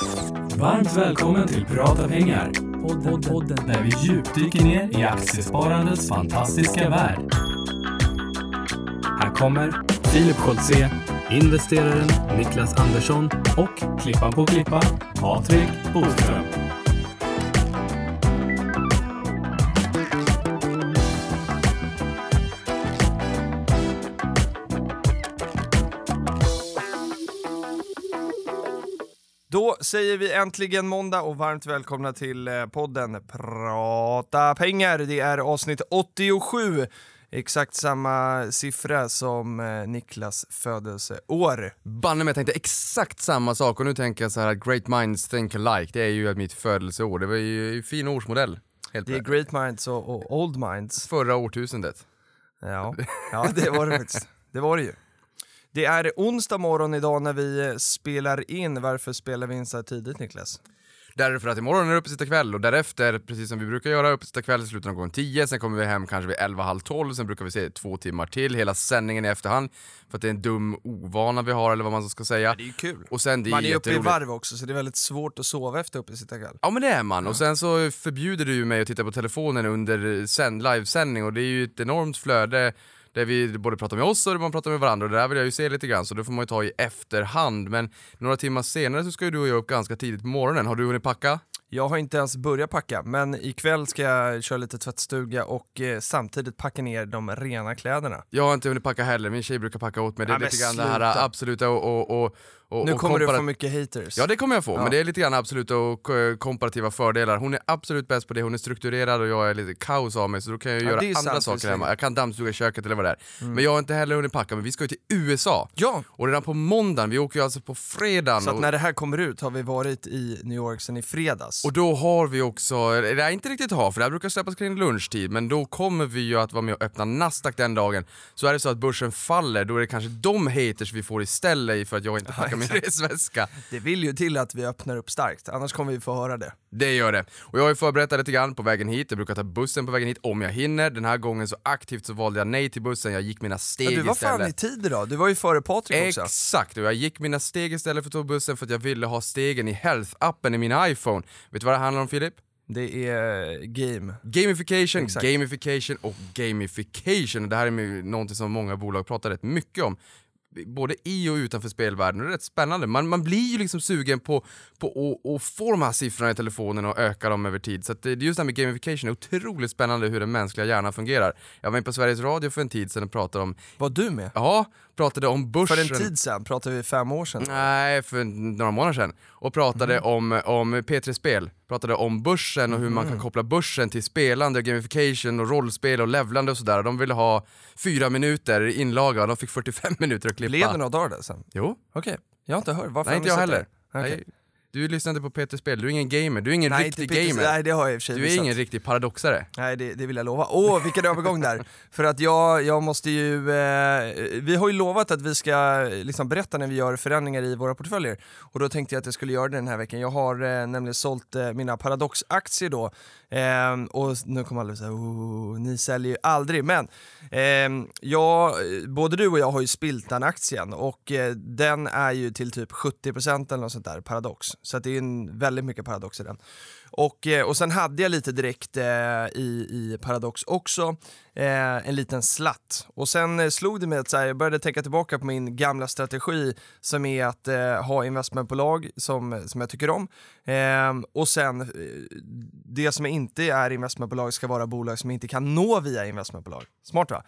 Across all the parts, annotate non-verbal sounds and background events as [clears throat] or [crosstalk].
Varmt välkommen till Prata pengar. Podden, podden. Där vi djupdyker ner i aktiesparandets fantastiska värld. Här kommer Filip Scholtze, investeraren Niklas Andersson och klippan på klippa, Patrik Boström. Säger vi äntligen måndag och varmt välkomna till eh, podden Prata pengar. Det är avsnitt 87. Exakt samma siffra som eh, Niklas födelseår. Banne mig, jag tänkte exakt samma sak och nu tänker jag så här att great minds think alike, det är ju mitt födelseår. Det var ju en fin årsmodell. Helt Det är great minds och, och old minds. Förra årtusendet. Ja. ja, det var det faktiskt. Det var det ju. Det är onsdag morgon idag när vi spelar in. Varför spelar vi in så här tidigt Niklas? Därför att imorgon är det uppesittarkväll och därefter, precis som vi brukar göra, uppesittarkväll slutar klockan 10, sen kommer vi hem kanske vid 11, halv 12, sen brukar vi se två timmar till, hela sändningen i efterhand, för att det är en dum ovana vi har eller vad man ska säga. Det är ju kul. Och sen det är Man är uppe i varv också så det är väldigt svårt att sova efter uppesittarkväll. Ja men det är man, och sen så förbjuder du ju mig att titta på telefonen under sänd, livesändning och det är ju ett enormt flöde där vi både pratar med oss och man pratar med varandra och det där vill jag ju se lite grann så det får man ju ta i efterhand men några timmar senare så ska ju du och jag upp ganska tidigt på morgonen, har du hunnit packa? Jag har inte ens börjat packa, men ikväll ska jag köra lite tvättstuga och eh, samtidigt packa ner de rena kläderna. Jag har inte hunnit packa heller, min tjej brukar packa åt mig. Det är Ja, lite grann det här sluta. absoluta och... och, och, och Nu kommer du få mycket haters. Ja det kommer jag få, Ja. men det är lite grann absoluta och eh, komparativa fördelar. Hon är absolut bäst på det, hon är strukturerad och jag är lite kaos av mig så då kan jag Ja, göra andra sant, saker hemma. Jag kan dammsuga köket eller vad det är. Mm. Men jag har inte heller hunnit packa, men vi ska ju till USA. Ja, Och redan på måndagen, vi åker ju alltså på fredagen. så att när det här kommer ut har vi varit i New York sedan i fredags. Och då har vi också, det är inte riktigt ha, för det här brukar släppas kring lunchtid, men då kommer vi ju att vara med och öppna Nasdaq den dagen. Så är det så att börsen faller, då är det kanske de haters vi får istället för att jag inte [laughs] packar min resväska. Det vill ju till att vi öppnar upp starkt, annars kommer vi få höra det. Det gör det. Och jag har ju förberett det lite grann på vägen hit, jag brukar ta bussen på vägen hit om jag hinner. Den här gången så aktivt så valde jag nej till bussen, jag gick mina steg Ja, du var istället. fan i tid idag, du var ju före Patrik också. Exakt, och jag gick mina steg istället för att ta bussen för att jag ville ha stegen i Health-appen i min iPhone. Vet du vad det handlar om Filip? Det är game. Gamification, Exakt. gamification och gamification. Det här är någonting som många bolag pratar rätt mycket om. Både i och utanför spelvärlden, det är rätt spännande. Man, man blir ju liksom sugen på, på att, att få de här siffrorna i telefonen och öka dem över tid. Så det, just det här med gamification är otroligt spännande hur den mänskliga hjärnan fungerar. Jag var med på Sveriges Radio för en tid sedan och pratade om, Var du med? ja, pratade om börsen. För en tid sedan, pratar vi fem år sedan? Nej, för några månader sedan. Och pratade Mm. om, om P3 Spel, pratade om börsen och hur man Mm. kan koppla börsen till spelande, gamification och rollspel och levlande och sådär. De ville ha fyra minuter inlaga och de fick 45 minuter att klippa. Blev det några dagar där sen? Jo, Okej, jag har inte hört. Varför nej inte jag heller. det? Okej. Du lyssnar inte på P3 Spel, du är ingen gamer, du är ingen Nej, riktig Peter- gamer. Nej, det har jag i och för sig du är missat. ingen riktig paradoxare. Nej det, det vill jag lova. Åh vilken övergång där! [laughs] För att jag, jag måste ju, eh, vi har ju lovat att vi ska eh, liksom berätta när vi gör förändringar i våra portföljer. Och då tänkte jag att jag skulle göra det den här veckan. Jag har eh, nämligen sålt eh, mina Paradox-aktier då. Eh, och nu kommer alla säga oh, ni säljer ju aldrig. Men eh, jag, både du och jag har ju Spiltan-aktien och eh, den är ju till typ 70% eller något sånt där, Paradox. Så att det är en, väldigt mycket Paradox i den. Och, eh, och sen hade jag lite direkt eh, i, i Paradox också, eh, en liten slatt. Och sen eh, slog det mig att så här, jag började tänka tillbaka på min gamla strategi som är att eh, ha investmentbolag som, som jag tycker om. Eh, och sen, eh, det som inte är investmentbolag ska vara bolag som inte kan nå via investmentbolag. Smart va?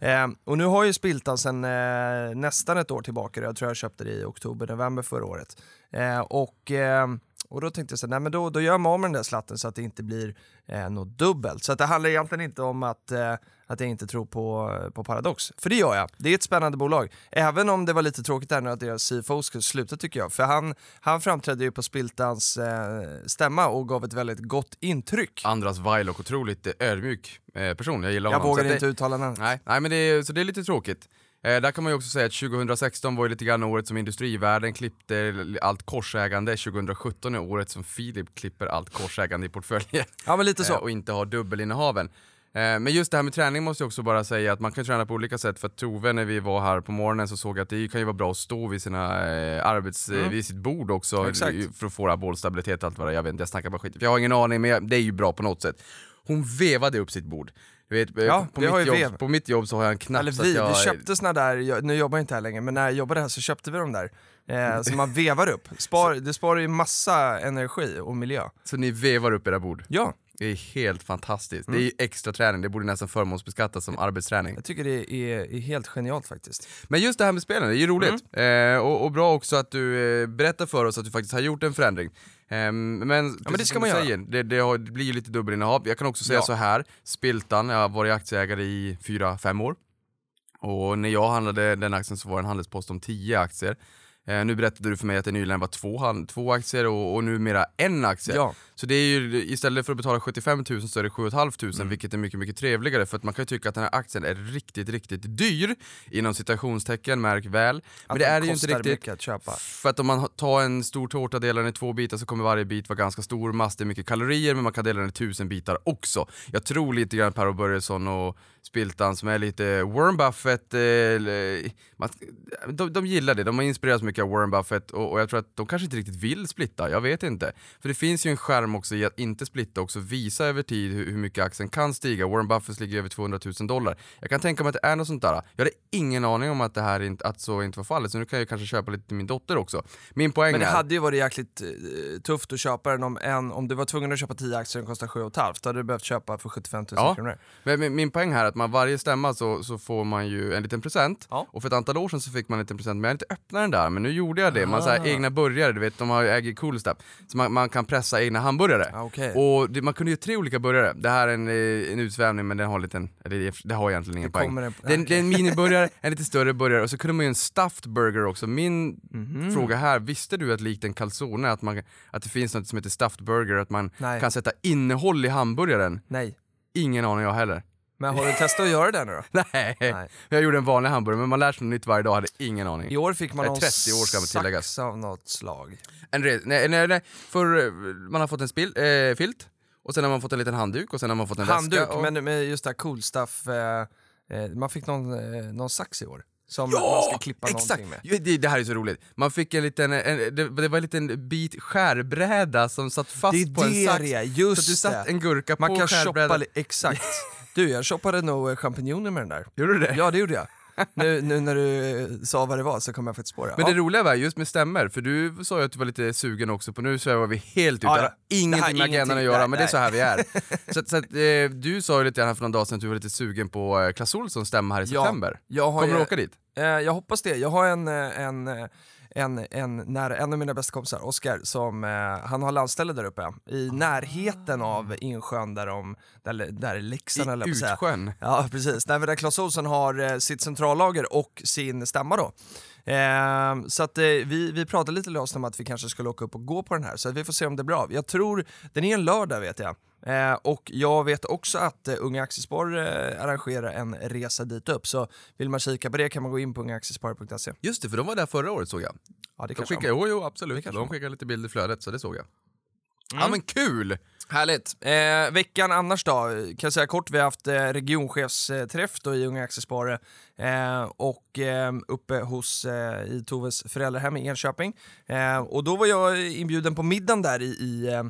Eh, och nu har ju Spiltan sen eh, nästan ett år tillbaka, jag tror jag köpte det i oktober, november förra året. Eh, och eh, och då tänkte jag så här, nej men då, då gör man med den där slatten så att det inte blir eh, något dubbelt. Så att det handlar egentligen inte om att, eh, att jag inte tror på, på Paradox. För det gör jag. Det är ett spännande bolag. Även om det var lite tråkigt där nu att deras CFO skulle sluta tycker jag. För han, han framträdde ju på Spiltans eh, stämma och gav ett väldigt gott intryck. Andras Weilock, otroligt eh, ödmjuk eh, person, jag gillar jag honom. vågar Så att inte det, uttala namnet. Nej, nej men det så det är lite tråkigt. Eh, där kan man ju också säga att 2016 var ju lite grann året som industrivärlden klippte allt korsägande, 2017 är året som Filip klipper allt korsägande i portföljen Ja men lite eh, så. och inte har dubbelinnehaven. Eh, men just det här med träning måste jag också bara säga att man kan träna på olika sätt för att Tove när vi var här på morgonen så såg jag att det kan ju vara bra att stå vid, sina, eh, arbets, eh, vid sitt bord också Exakt. eh, för att få bollstabilitet och allt vad det är. Jag vet inte, jag snackar bara skit. Jag har ingen aning men jag, det är ju bra på något sätt. Hon vevade upp sitt bord. Du vet, eh, Ja, på, mitt jobb, på mitt jobb så har jag en knapp Eller så att vi, jag... vi köpte såna där, jag- nu jobbar jag inte här längre, men när jag jobbade här så köpte vi de där. Eh, [laughs] som man vevar upp. Spar, det sparar ju massa energi och miljö. Så ni vevar upp era bord. Ja, Det är helt fantastiskt. Det är Mm. ju extra träning, det borde nästan förmånsbeskattas som arbetsträning. jag tycker det är, är helt genialt faktiskt. Men just det här med spelen, det är ju roligt. Mm. Eh, och, och bra också att du eh, berättar för oss att du faktiskt har gjort en förändring. Ehm, men precis det ska man du göra. säger, det, det, har, det blir ju lite dubbelinnehav. Jag kan också säga Ja. så här, Spiltan, jag har varit aktieägare i 4-5 år. Och när jag handlade den aktien så var det en handelspost om 10 aktier. Eh, nu berättade du för mig att det nyligen var två, två aktier och, och numera en aktie. Ja. Så det är ju, istället för att betala 75 000 så är det 7 500 Mm. vilket är mycket, mycket trevligare för att man kan ju tycka att den här aktien är riktigt, riktigt dyr inom citationstecken, märk väl. Men Att det är det ju inte riktigt. att köpa. För att om man tar en stor tårta och delar den i två bitar så kommer varje bit vara ganska stor, massor mycket kalorier men man kan dela den i tusen bitar också. Jag tror lite grann Per Börjesson och Spiltan som är lite Warren Buffett, eh, de, de gillar det, de har inspirerats mycket av Warren Buffett och, och jag tror att de kanske inte riktigt vill splitta, jag vet inte. För det finns ju en skärm också i att inte splitta också visa över tid hur, hur mycket aktien kan stiga. Warren Buffett ligger över 200 000 dollar. Jag kan tänka mig att det är något sånt där. Jag hade ingen aning om att, det här inte, att så inte var fallet så nu kan jag kanske köpa lite till min dotter också. Min poäng Men det är... hade ju varit jäkligt eh, tufft att köpa den om, en, om du var tvungen att köpa 10 aktier och den kostar 7 500 då hade du behövt köpa för 75 000 Ja. kronor. Men, men min poäng här är att man varje stämma så, så får man ju en liten present Ja. och för ett antal år sedan så fick man en liten present men jag hade inte öppnat den där men nu gjorde jag det. Man har Ah. egna burgare, du vet de har, äger Cool Step så man, man kan pressa egna hamburgare. Ja, okej. Och det, man kunde ju tre olika burgare. Det här är en, eh, en utsvävning men den har en liten, eller det, det har egentligen ingen Det poäng. en- okej. det är en miniburgare, [laughs] en lite större burgare och så kunde man ju en stuffed burger också. Min Mhm. fråga här, visste du att likt en calzone att, man, att det finns något som heter stuffed burger, att man Nej. kan sätta innehåll i hamburgaren? Nej. Ingen aning jag heller. Men har du testat att göra det nu då? [laughs] Nej. Nej. jag gjorde en vanlig hamburgare men man lär sig något nytt varje dag, hade ingen aning. I år fick man är någon 30 år ska man tilläggas. sax av något slag. En re- nej, nej, nej, för eh, man har fått en spil, eh, filt, och sen har man fått en liten handduk och sen har man fått en Handduk, väska. Och... men med just det här cool stuff, eh, eh, man fick någon, eh, någon sax i år. Som man ska klippa någonting med. Jo, Det, det här är så roligt. Man fick en liten, en, det, det var en liten bit skärbräda som satt fast Det är på en det sax. det är, just så du satt det. en gurka Man på kan shoppa, skärbrädan. li- exakt. [laughs] Du, jag shoppade nog champinjoner med den där. Gjorde du det? Ja, det gjorde jag. [laughs] Nu, nu när du sa vad det var så kom jag faktiskt på det. Men ja. det roliga var just med stämmer, för du sa ju att du var lite sugen också på, nu svävar vi helt ut, Ja, ja. ingenting med agendan att göra, nej, men det är så här vi är. [laughs] så så att, eh, du sa ju lite grann för någon dag sedan att du var lite sugen på eh, Clas Ohlsons stämma här i september. Kommer du åka dit? Eh, jag hoppas det. Jag har en, eh, en, eh, en, en, nära, en av mina bästa kompisar, Oskar, som eh, han har landställe där uppe i närheten av insjön där, de, där, där Leksand eller. Utsjön? Ja precis, där, där Clas Ohlson har eh, sitt centrallager och sin stämma då. Eh, så att eh, vi, vi pratade lite löst om att vi kanske skulle åka upp och gå på den här, så vi får se om det blir av. Jag tror, den är en lördag vet jag. Eh, och jag vet också att eh, Unga Aktiespar eh, arrangerar en resa dit upp, så vill man kika på det kan man gå in på ungaaktiespar.se. Just det, för de var där förra året såg jag. Ja, det De kanske skickade, jo, jo absolut, kanske de de. skickade lite bilder i flödet så det såg jag. Mm. Ja men kul! Härligt. Eh, veckan annars då, kan jag säga kort, vi har haft eh, regionchefsträff då i Unga Aktiesparare eh, och eh, uppe hos eh, i Toves föräldrahem i Enköping. Eh, och då var jag inbjuden på middagen där i, i eh,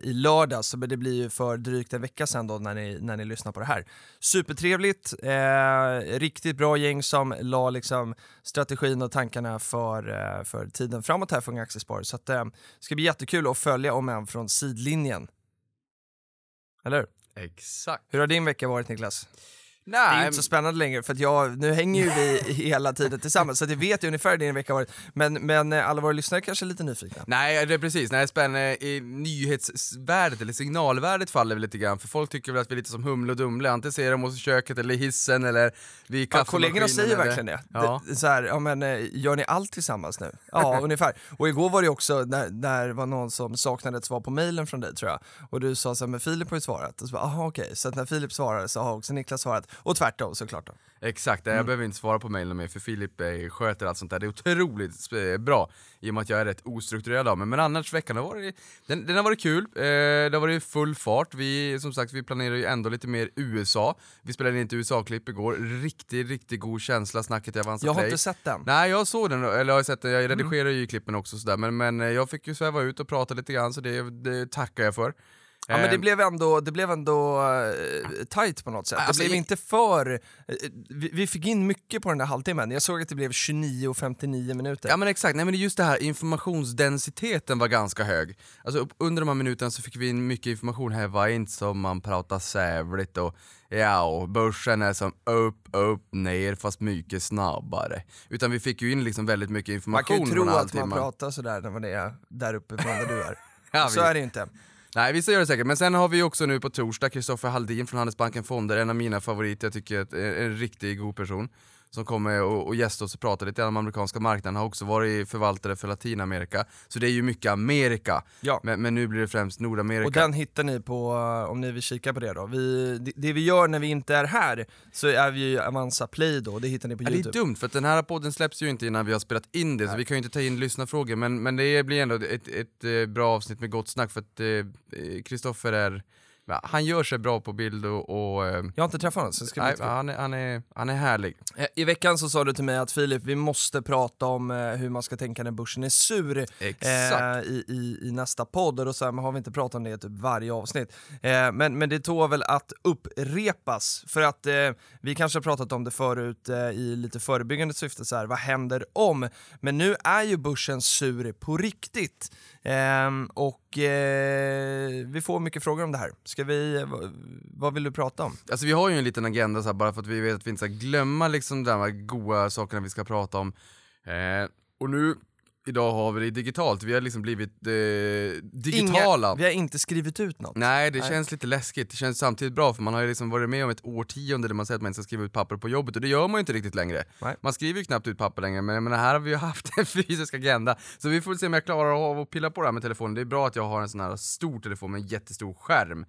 i lördags, så det blir ju för drygt en vecka sedan då när ni, när ni lyssnar på det här. Supertrevligt, eh, riktigt bra gäng som la liksom strategin och tankarna för, eh, för tiden framåt här för Unga Aktiespar. Så eh, det ska bli jättekul att följa om än från sidlinjen. Eller? Exakt. Hur har din vecka varit Niklas? Det är Nej, ju inte så spännande längre för att jag, nu hänger ju vi [laughs] hela tiden tillsammans så jag vet ju ungefär din vecka varit. Men, men eh, alla våra lyssnare kanske är lite nyfikna. Nej, det är precis. Nej, spännande. I nyhetsvärdet, eller signalvärdet faller väl lite grann, för folk tycker väl att vi är lite som Humle och Dumle, antingen ser de oss i köket eller i hissen eller vid Ja, kaffemaskinen. kollegorna säger eller... verkligen det. Ja. det så här, ja, men, eh, gör ni allt tillsammans nu? Ja, [laughs] ungefär. Och igår var det också när, när det var någon som saknade ett svar på mejlen från dig tror jag. Och du sa så här, men Filip har ju svarat. Och så bara, aha okej. Så att när Filip svarade så har också Niklas svarat. Och tvärtom såklart. Då. Exakt, Mm. jag behöver inte svara på mejlen mer för Filip eh, sköter allt sånt där. Det är otroligt sp- bra i och med att jag är rätt ostrukturerad av mig. Men annars veckan har varit, den, den har varit kul, eh, det har varit full fart. Vi, som sagt, vi planerar ju ändå lite mer USA. Vi spelade in ett USA-klipp igår, riktigt, riktigt god känsla, snacket i Avanza Jag har Play. inte sett den. Nej jag såg den, eller jag har sett den, Mm. jag redigerar ju klippen också sådär, men, men eh, jag fick ju sväva ut och prata lite grann så det, det tackar jag för. Ja, men det Eh, blev ändå, det blev ändå uh, tight på något sätt. Alltså, det blev inte för... eh, vi, vi fick in mycket på den där halvtimmen. Jag såg att det blev 29 och 59 minuter. Ja men exakt, nej men just det här informationsdensiteten var ganska hög. Alltså under de här minuterna så fick vi in mycket information, här var inte som man pratar sävligt och ja, och börsen är som upp, upp, ner fast mycket snabbare. Utan vi fick ju in liksom väldigt mycket man information kan ju tro att man pratar sådär när man är där uppe från där du är. [laughs] Ja, Så vi- är det ju inte. Nej vissa gör det säkert, men sen har vi också nu på torsdag Kristoffer Halldin från Handelsbanken Fonder, en av mina favoriter, jag tycker att eh, en riktigt god person som kommer och, och gästa oss och prata lite om amerikanska marknaden, har också varit förvaltare för Latinamerika. Så det är ju mycket Amerika, Ja. men, men nu blir det främst Nordamerika. Och den hittar ni på, eh, om ni vill kika på det då. Vi, det, det vi gör när vi inte är här, så är vi ju Avanza Play då, det hittar ni på Ja, det är youtube. dumt för den här podden släpps ju inte innan vi har spelat in det, så vi kan ju inte ta in lyssnarfrågor, men, men det blir ändå ett, ett, eh, bra avsnitt med gott snack för att eh, Kristoffer är, han gör sig bra på bild och, och eh, Jag har inte träffat honom, så det ska nej, han, är, han, är, han är härlig. Eh, I veckan så sa du till mig att Filip, vi måste prata om eh, hur man ska tänka när börsen är sur Exakt. eh, i, i, i nästa podd. Och då sa jag, men har vi inte pratat om det i typ varje avsnitt? Eh, men, men det tål väl att upprepas, för att eh, vi kanske har pratat om det förut eh, i lite förebyggande syfte, så här, vad händer om? Men nu är ju börsen sur på riktigt. Ehm, och vi får mycket frågor om det här. Ska vi, vad, vill du prata om? Alltså vi har ju en liten agenda så här, bara för att vi vet att vi inte ska glömma liksom de här goda sakerna vi ska prata om. Eh, och nu, idag har vi det digitalt, vi har liksom blivit eh, digitala. Inga, vi har inte skrivit ut något. Nej, det Nej. känns lite läskigt. Det känns samtidigt bra för man har ju liksom varit med om ett årtionde där man säger att man inte ska skriva ut papper på jobbet och det gör man ju inte riktigt längre. Nej. Man skriver ju knappt ut papper längre men jag menar, här har vi ju [laughs] haft en fysisk agenda. Så vi får se om jag klarar av att pilla på det här med telefonen. Det är bra att jag har en sån här stor telefon med en jättestor skärm.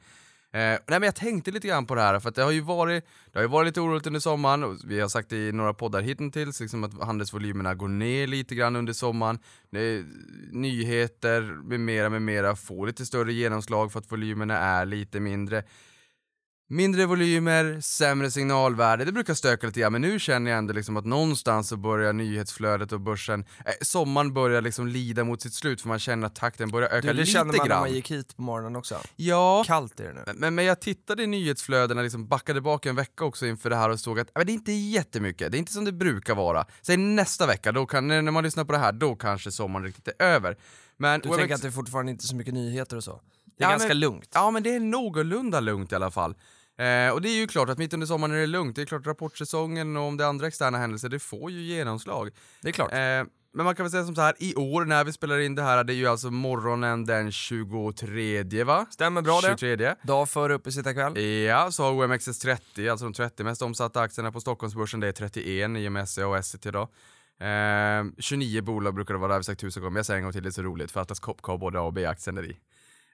Eh, nej men jag tänkte lite grann på det här för att det har ju varit, det har ju varit lite oroligt under sommaren och vi har sagt det i några poddar hittills liksom att handelsvolymerna går ner lite grann under sommaren. Det, nyheter med mera med mera får lite större genomslag för att volymerna är lite mindre. Mindre volymer, sämre signalvärde, det brukar stöka lite grann men nu känner jag ändå liksom att någonstans så börjar nyhetsflödet och börsen, eh, sommaren börjar liksom lida mot sitt slut för man känner att takten börjar öka Du, det lite känner man när grann. man gick hit på morgonen också. Ja, Kallt är det nu. men, men jag tittade i nyhetsflödena, liksom backade bak en vecka också inför det här och såg att men det är inte jättemycket, det är inte som det brukar vara. Säg nästa vecka, då kan, när man lyssnar på det här, då kanske sommaren riktigt är över. Men Du tänker att det är fortfarande inte så mycket nyheter och så? Det är Ja, ganska men- lugnt. Ja men det är någorlunda lugnt i alla fall. Eh, och det är ju klart att mitt under sommaren är det lugnt, det är klart rapportsäsongen och om det är andra externa händelser, det får ju genomslag. Det är klart. Eh, men man kan väl säga som så här, i år när vi spelar in det här, det är ju alltså morgonen den 23 va? Stämmer bra det. 23. Dag före uppesittarkväll. Ja, så har OMXS30, alltså de 30 mest omsatta aktierna på Stockholmsbörsen, det är 31 i och med SCA och Essity idag. Eh, 29 bolag brukar det vara, det har vi sagt tusen gånger, men jag säger en gång till, det är så roligt för Atlas Copco har både A och B-aktien där i.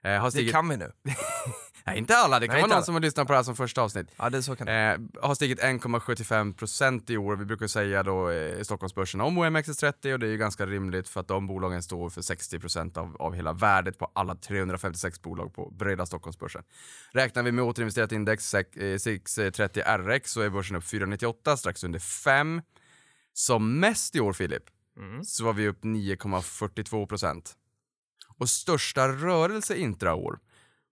Eh, har Det stigit, kan vi nu. [laughs] nej inte alla, det kan Nej, vara någon alla. som har lyssnat på det här som första avsnitt. Ja, det så kan det Eh, har stigit 1,75% i år, vi brukar säga då eh, Stockholmsbörsen om OMXS30 och det är ju ganska rimligt för att de bolagen står för 60% av, av hela värdet på alla 356 bolag på breda Stockholmsbörsen. Räknar vi med återinvesterat index SEC, eh, 630 RX så är börsen upp 498, strax under 5. Som mest i år Filip, så var vi upp 9,42%. Och största rörelse intraår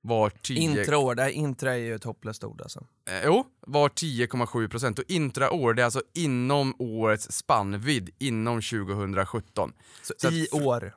var 10... Intraår, det här intra är ju ett hopplöst ord alltså. Eh, jo, var 10,7% och intraår det är alltså inom årets spannvidd inom 2017. Så, Så att i fr- år.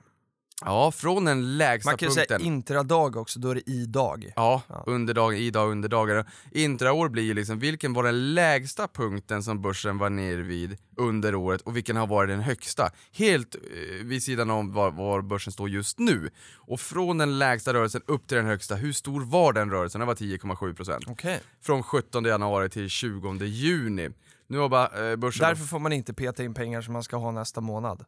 Ja, från den lägsta Man kan ju punkten. säga intradag också, då är det i dag. Ja, Ja. under dagen, i dag, under dagen. Intraår blir ju liksom, vilken var den lägsta punkten som börsen var ner vid under året och vilken har varit den högsta? Helt eh, vid sidan om var, var börsen står just nu. Och från den lägsta rörelsen upp till den högsta, hur stor var den rörelsen? Den var 10,7%. Okej. Från 17 januari till 20 juni. Nu har bara eh, börsen... Därför får man inte peta in pengar som man ska ha nästa månad.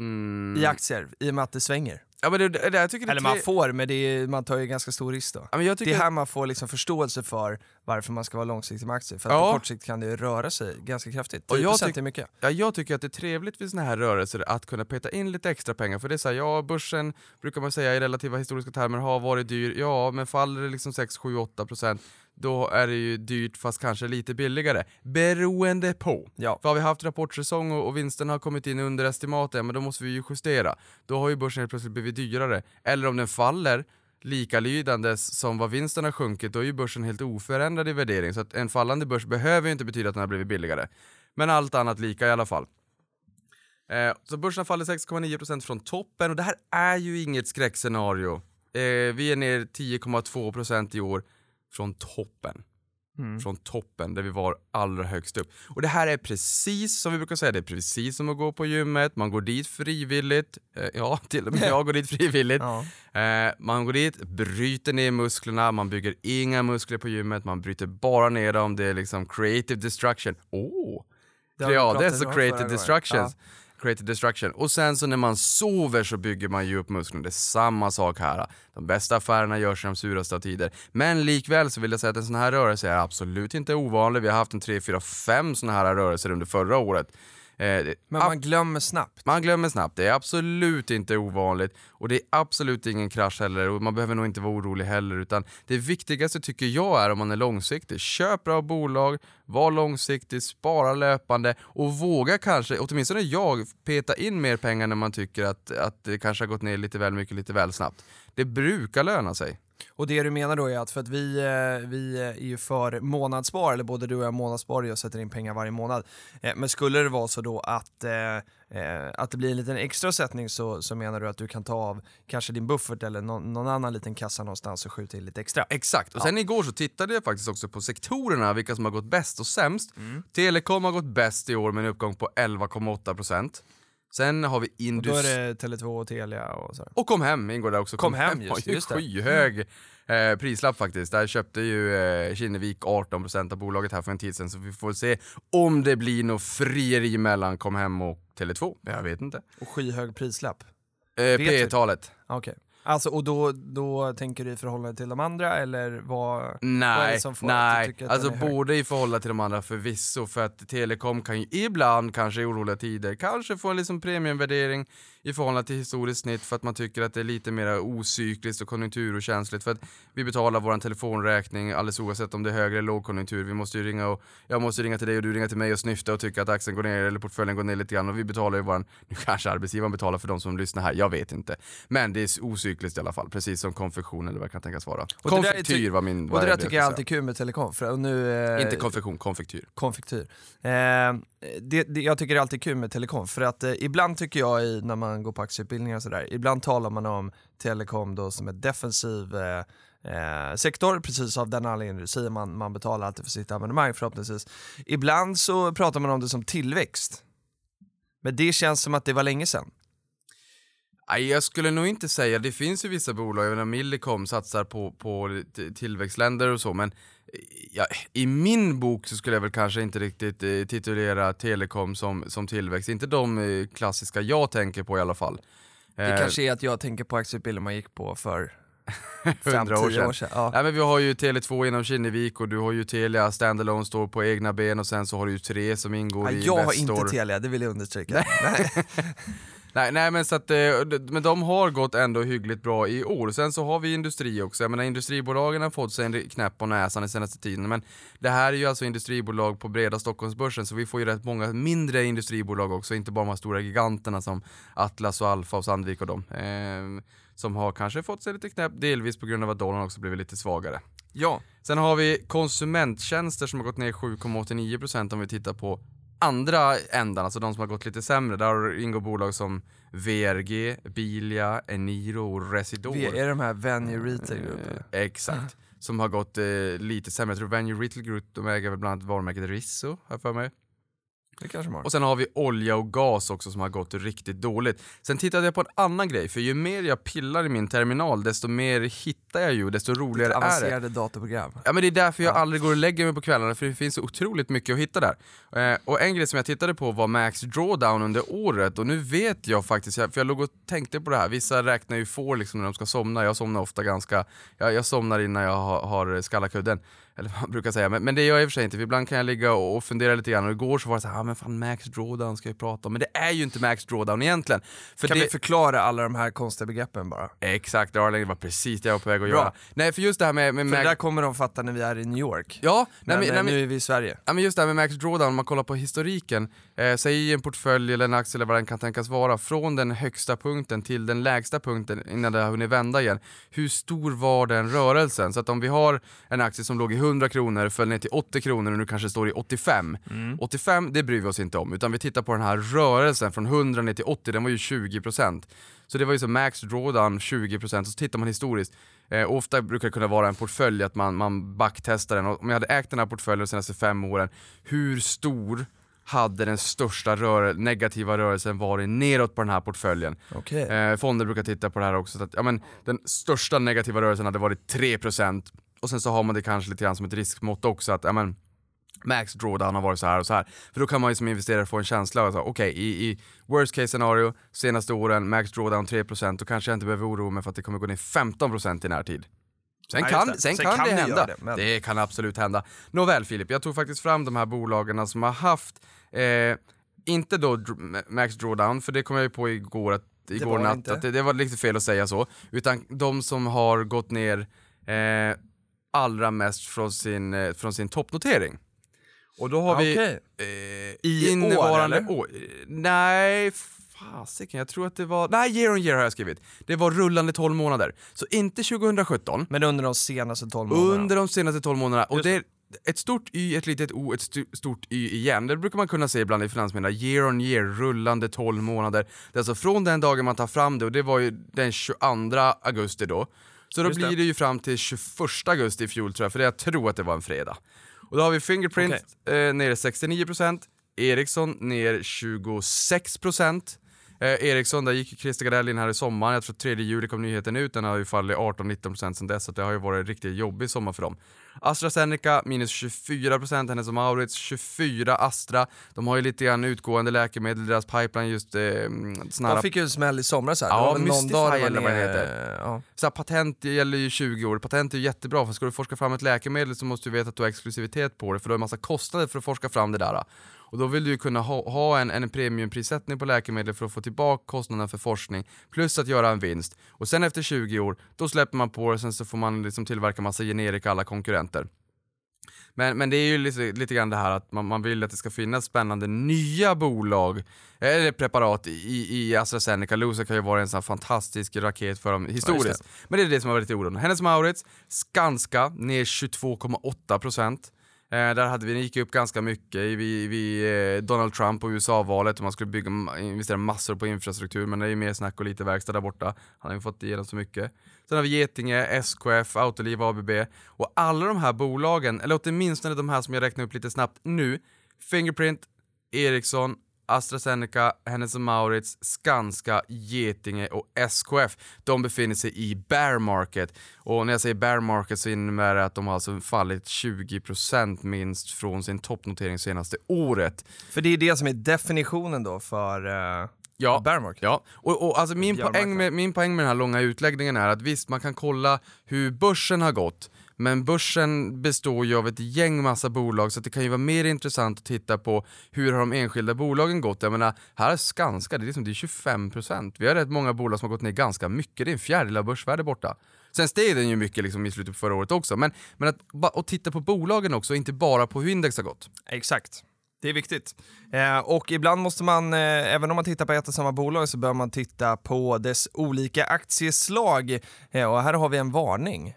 Mm, I aktier, i och med att det svänger. Ja, men det, det, jag tycker det Eller man får, men det är, man tar ju ganska stor risk då. Ja, Det är här man får liksom förståelse för varför man ska vara långsiktig med aktier. För att Ja. på kort sikt kan det röra sig ganska kraftigt. Och jag 10% tyck- är mycket. Ja, jag tycker att det är trevligt vid såna här rörelser att kunna peta in lite extra pengar. För det är så här, ja börsen brukar man säga i relativa historiska termer har varit dyr. Ja, men faller det liksom 6, 7, 8 procent då är det ju dyrt fast kanske lite billigare. Beroende på. Ja. För har vi haft rapportsäsong och, och vinsten har kommit in under estimaten, men då måste vi ju justera. Då har ju börsen helt plötsligt blivit dyrare. Eller om den faller likalydandes som vad vinsten har sjunkit, då är ju börsen helt oförändrad i värdering. Så att en fallande börs behöver ju inte betyda att den har blivit billigare. Men allt annat lika i alla fall. Eh, så börsen fallit 6,9% från toppen och det här är ju inget skräckscenario. Eh, vi är ner 10,2% i år från toppen. Mm. Från toppen där vi var allra högst upp. Och det här är precis som vi brukar säga, det är precis som att gå på gymmet, man går dit frivilligt. Eh, ja, till och med [laughs] jag går dit frivilligt. Ja. Eh, man går dit, bryter ner musklerna, man bygger inga muskler på gymmet, man bryter bara ner dem, det är liksom creative destruction. Åh! Vi ja, det är så creative förra gången. Creative destruction. Och sen så när man sover så bygger man ju upp musklerna. Det är samma sak här. De bästa affärerna görs i de suraste av tider. Men likväl så vill jag säga att en sån här rörelse är absolut inte ovanlig. Vi har haft en 3, 4, 5 såna här rörelser under förra året. Eh, Men man glömmer snabbt. man glömmer snabbt, det är absolut inte ovanligt och det är absolut ingen krasch heller och man behöver nog inte vara orolig heller utan det viktigaste tycker jag är om man är långsiktig, köp bra bolag, var långsiktig, spara löpande och våga kanske, åtminstone jag, peta in mer pengar när man tycker att, att det kanske har gått ner lite väl mycket, lite väl snabbt. Det brukar löna sig. Och det du menar då är att för att vi, eh, vi är ju för månadsspar, eller både du och jag månadssparar och sätter in pengar varje månad. Eh, Men skulle det vara så då att, eh, eh, att det blir en liten extra sättning så, så menar du att du kan ta av kanske din buffert eller någon, någon annan liten kassa någonstans och skjuta in lite extra? Exakt, och sen igår så tittade jag faktiskt också på sektorerna, vilka som har gått bäst och sämst. Telekom har gått bäst i år med en uppgång på 11,8%. Sen har vi Och då Indus... är det Tele2 och Telia och så. Och Kom Hem ingår där också. Kom Hem, har just- ju just det. skyhög eh, prislapp faktiskt. Där köpte ju eh, Kinnevik 18% av bolaget här för en tid sedan så vi får se om det blir något frieri mellan Kom Hem och Tele2. Jag vet inte. Och skyhög prislapp? Eh, du? P talet Okej. Alltså, och då, då tänker du i förhållande till de andra eller vad? vad är Nej, det som får att du nej. tycker att Alltså den är både i förhållande till de andra förvisso, för att Telekom kan ju ibland, kanske i oroliga tider, kanske få en liksom premiumvärdering i förhållande till historiskt snitt för att man tycker att det är lite mer ocykliskt och konjunkturokänsligt. För att vi betalar vår telefonräkning alldeles oavsett om det är hög eller lågkonjunktur. Vi måste ju ringa och, jag måste ringa till dig och du ringer till mig och snyfta och tycka att aktien går ner eller portföljen går ner lite grann och vi betalar ju våran, nu kanske arbetsgivaren betalar för de som lyssnar här, jag vet inte. Men det är ocykliskt i alla fall, precis som konfektion eller vad det kan tänkas vara. Och Konfektyr ty- var min... Och det är där tycker jag alltid är kul med och nu... eh? Inte konfektion, konfektyr. konfektyr. Eh, det, det, jag tycker det är alltid kul med telekom, för att eh, ibland tycker jag i, när man går på aktieutbildningar och sådär, ibland talar man om telekom då som en defensiv eh, eh, sektor, precis av den anledningen du säger, man, man betalar alltid för sitt abonnemang förhoppningsvis. Ibland så pratar man om det som tillväxt. Men det känns som att det var länge sedan. Jag skulle nog inte säga, det finns ju vissa bolag, jag menar Millicom satsar på, på tillväxtländer och så, men eh, ja, i min bok så skulle jag väl kanske inte riktigt eh, titulera telekom som, som tillväxt, inte de eh, klassiska jag tänker på i alla fall. Det Eh, kanske är att jag tänker på aktieutbildning man gick på för [laughs] 100 år 5-10 sedan. år sedan. Ja. Nej, men vi har ju Tele2 inom Kinnevik och du har ju Telia standalone står på egna ben och sen så har du ju tre som ingår Ja, i jag har Investor. inte Telia, det vill jag understryka. [laughs] Nej. [laughs] Nej, nej men så att, eh, men de har gått ändå hyggligt bra i år. Sen så har vi industri också. Jag menar industribolagen har fått sig en knäpp på näsan den senaste tiden. Men det här är ju alltså industribolag på breda Stockholmsbörsen så vi får ju rätt många mindre industribolag också. Inte bara de här stora giganterna som Atlas och Alfa och Sandvik och dem. Eh, som har kanske fått sig lite knäpp, delvis på grund av att dollarn också blivit lite svagare. ja. Sen har vi konsumenttjänster som har gått ner 7,89% om vi tittar på andra ändan, alltså de som har gått lite sämre. Där ingår bolag som VRG, Bilia, Eniro och Residor. Vi är de här Venue Retail Group. Eh, exakt. Som har gått eh, lite sämre. Jag tror Venue Retail Group, de äger väl bland annat varumärket Risso, har jag för mig. Det kanske man. Och sen har vi olja och gas också som har gått riktigt dåligt. Sen tittade jag på en annan grej, för ju mer jag pillar i min terminal desto mer hittar jag ju, desto roligare är det. Avancerade datorprogram. Ja men det är därför jag aldrig går och lägger mig på kvällarna, för det finns så otroligt mycket att hitta där. Eh, och en grej som jag tittade på var Max Drawdown under året, och nu vet jag faktiskt, för jag låg och tänkte på det här, vissa räknar ju får liksom när de ska somna, jag somnar ofta ganska, jag, jag somnar innan jag har, har skallat kudden. Eller vad man brukar säga, men, men det gör jag i och för sig inte, för ibland kan jag ligga och, och fundera lite grann, och igår så var det så här, ah, men fan Max Drawdown ska jag prata om, men det är ju inte Max Drawdown egentligen. För Kan det, vi förklara alla de här konstiga begreppen bara? Exakt det var precis det jag var på väg att Bra. göra. Nej för just det här med, med För Max... det där kommer de fatta när vi är i New York. Ja, Men, nej, men, nej, men, nu är vi i Sverige. Ja men just det här med Max Drawdown, om man kollar på historiken, eh, säg en portfölj eller en aktie eller vad den kan tänkas vara, från den högsta punkten till den lägsta punkten innan det har hunnit vända igen. Hur stor var den rörelsen? Så att om vi har en aktie som låg i 100 kronor, föll ner till 80 kronor och nu kanske står i 85. 85, det bryr vi oss inte om, utan vi tittar på den här rörelsen från 100 ner till 80, den var ju 20%. Så det var ju så Max Drawdown 20% och så tittar man historiskt. Eh, ofta brukar det kunna vara en portfölj, att man, man backtestar den. Och om jag hade ägt den här portföljen de senaste fem åren, hur stor hade den största rör negativa rörelsen varit neråt på den här portföljen? Okej. Eh, fonder brukar titta på det här också, så att, ja, men, den största negativa rörelsen hade varit 3% och sen så har man det kanske lite grann som ett riskmått också, att ja, men, Max drawdown har varit så här och så här. För då kan man ju som investerare få en känsla av att okej, i, i worst case scenario, senaste åren, max drawdown 3%, då kanske jag inte behöver oroa mig för att det kommer gå ner 15% i närtid. Sen, Ja, kan, det. sen, Sen kan, kan det det hända. Det, det, men- kan absolut hända. Nåväl Filip, jag tog faktiskt fram de här bolagen som har haft, eh, inte då max drawdown, för det kom jag ju på igår, att, igår det natt, att det, det var lite fel att säga så, utan de som har gått ner eh, allra mest från sin, eh, från sin toppnotering. Och då har vi Okej. eh, I år, innevarande år. Eh, Nej, fasiken, jag tror att det var, nej year on year har jag skrivit. Det var rullande 12 månader. Så inte 2017, Men under de senaste 12 månaderna? under de senaste 12 månaderna. Och det ett stort Y, ett litet O, ett stort Y igen. Det brukar man kunna se ibland i finansmedierna. Year on year, rullande 12 månader. Det är alltså från den dagen man tar fram det, och det var ju den 22 augusti då. Så då Just blir det. det ju fram till 21 augusti i fjol tror jag, för jag tror att det var en fredag. Och då har vi Fingerprint eh, ner 69%, Ericsson ner 26%. Eh, Ericsson, där gick ju Christer Gardell in här i sommaren, jag tror 3 juli kom nyheten ut, den har ju fallit 18-19% sen dess, så det har ju varit en riktigt jobbig sommar för dem. AstraZeneca minus 24%, Hennes och Mauritz 24, Astra, de har ju lite grann utgående läkemedel, deras pipeline just eh, snarare De fick ju en smäll i somras här. Ja, Mystify eller vad det heter. Ja. så här, patent gäller ju 20 år, patent är ju jättebra för ska du forska fram ett läkemedel så måste du veta att du har exklusivitet på det för du har en massa kostnader för att forska fram det där. Och då vill du ju kunna ha, ha en, en premiumprissättning på läkemedel för att få tillbaka kostnaderna för forskning plus att göra en vinst. Och sen efter 20 år, då släpper man på det och sen så får man liksom tillverka massa generika alla konkurrenter. Men, men det är ju lite, lite grann det här att man, man vill att det ska finnas spännande nya bolag, eller preparat i, i AstraZeneca. Losec har ju varit en sån fantastisk raket för dem historiskt. Men det är det som har varit lite oron. Hennes Mauritz, Skanska ner 22,8%. Eh, Eh, där hade vi, det gick upp ganska mycket vid, eh, Donald Trump och USA-valet och man skulle bygga, investera massor på infrastruktur men det är ju mer snack och lite verkstad där borta. Han har ju fått igenom så mycket. Sen har vi Getinge, SKF, Autoliv, ABB och alla de här bolagen, eller åtminstone de här som jag räknar upp lite snabbt nu, Fingerprint, Ericsson, AstraZeneca, Hennes och Mauritz, Skanska, Getinge och SKF. De befinner sig i bear market. Och när jag säger bear market så innebär det att de har alltså fallit 20% minst från sin toppnotering senaste året. För det är det som är definitionen då för uh, Ja. Ja, och, och alltså min, poäng med, min poäng med den här långa utläggningen är att visst, man kan kolla hur börsen har gått, men börsen består ju av ett gäng massa bolag så det kan ju vara mer intressant att titta på hur har de enskilda bolagen gått. Jag menar, här är Skanska, det är, liksom, det är 25 procent. Vi har rätt många bolag som har gått ner ganska mycket, det är en fjärdedel av börsvärdet borta. Sen steg den ju mycket liksom i slutet på förra året också, men, men att att titta på bolagen också, inte bara på hur index har gått. Exakt. Det är viktigt. Eh, och ibland måste man, eh, även om man tittar på ett och samma bolag, så bör man titta på dess olika aktieslag. Eh, och här har vi en varning.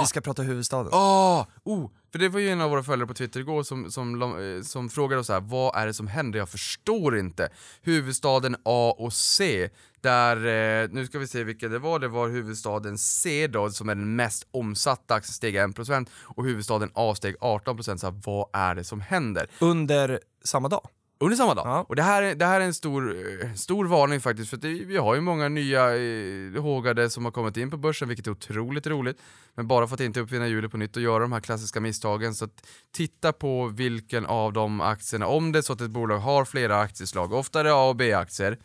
Vi ska prata huvudstaden. Ah, oh, för det var ju en av våra följare på Twitter igår som, som, eh, som frågade oss här, vad är det som händer? Jag förstår inte. Huvudstaden A och C, där, eh, nu ska vi se vilka det var, det var huvudstaden C då som är den mest omsatta, aktien steg 1% och huvudstaden A steg 18%, så här, vad är det som händer? Under samma dag. Under samma dag. Ja. Och det här, är- det här är en stor, eh, stor varning faktiskt, för det, vi har ju många nya eh, hågade som har kommit in på börsen, vilket är otroligt roligt. Men bara för att inte uppfinna hjulet på nytt och göra de här klassiska misstagen. Så titta på vilken av de aktierna, om det är så att ett bolag har flera aktieslag, ofta är det A och B-aktier.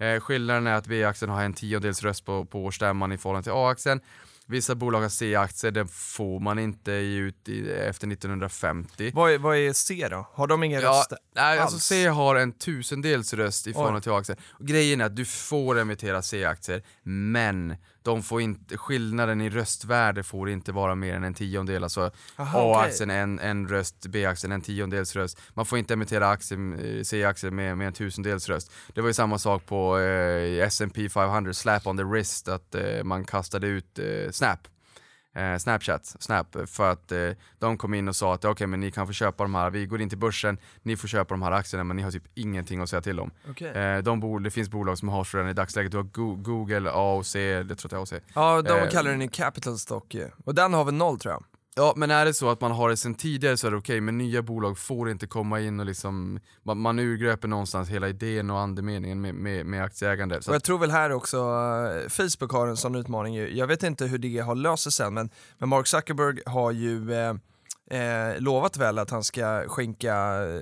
Eh, skillnaden är att B-aktien har en tiondels röst på, på årsstämman i förhållande till A-aktien. Vissa bolag har C-aktier, det får man inte ge ut i, efter 1950. Vad är, vad är C då? Har de ingen Ja, röst? nej, alltså alls? C har en tusendels röst i förhållande till A-aktier. Grejen är att du får emittera C-aktier, men de får inte, skillnaden i röstvärde får inte vara mer än en tiondel. Alltså. A-aktien en, en röst, B-aktien en tiondels röst. Man får inte emittera eh, C-aktier med, med en tusendels röst. Det var ju samma sak på eh, S&P 500, slap on the wrist, att eh, man kastade ut eh, Snap eh, Snapchat, Snap, för att eh, de kom in och sa att okej men ni kan få köpa de här, vi går in till börsen, ni får köpa de här aktierna men ni har typ ingenting att säga till om. Okej. Eh, de bol- det finns bolag som har så redan i dagsläget, du har Go- Google, AOC, det tror jag att det är AOC. Ja, de eh, kallar den ju capital stock ju. Och den har väl noll tror jag. Ja men är det så att man har det sen tidigare så är det okej, men nya bolag får inte komma in och liksom, man, man urgröper någonstans hela idén och andemeningen med, med, med aktieägande. Så Och jag tror väl här också, eh, Facebook har en sån utmaning ju. Jag vet inte hur det har löst sig sen, men, men Mark Zuckerberg har ju eh, eh, lovat väl att han ska skänka eh,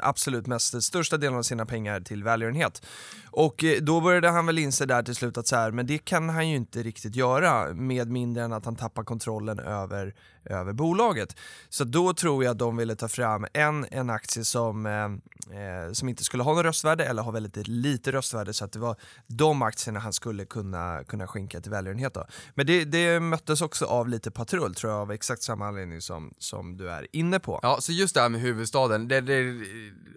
absolut mest, största delen av sina pengar till välgörenhet. Och eh, då började han väl inse där till slut att så här, men det kan han ju inte riktigt göra med mindre än att han tappar kontrollen över, över bolaget. Så då tror jag att de ville ta fram en, en aktie som, eh, eh, som inte skulle ha något röstvärde eller ha väldigt lite röstvärde så att det var de aktierna han skulle kunna, kunna skänka till välgörenhet. Då. Men det, det möttes också av lite patrull tror jag av exakt samma anledning som, som du är inne på. ja, så just det här med huvudstaden, det, det är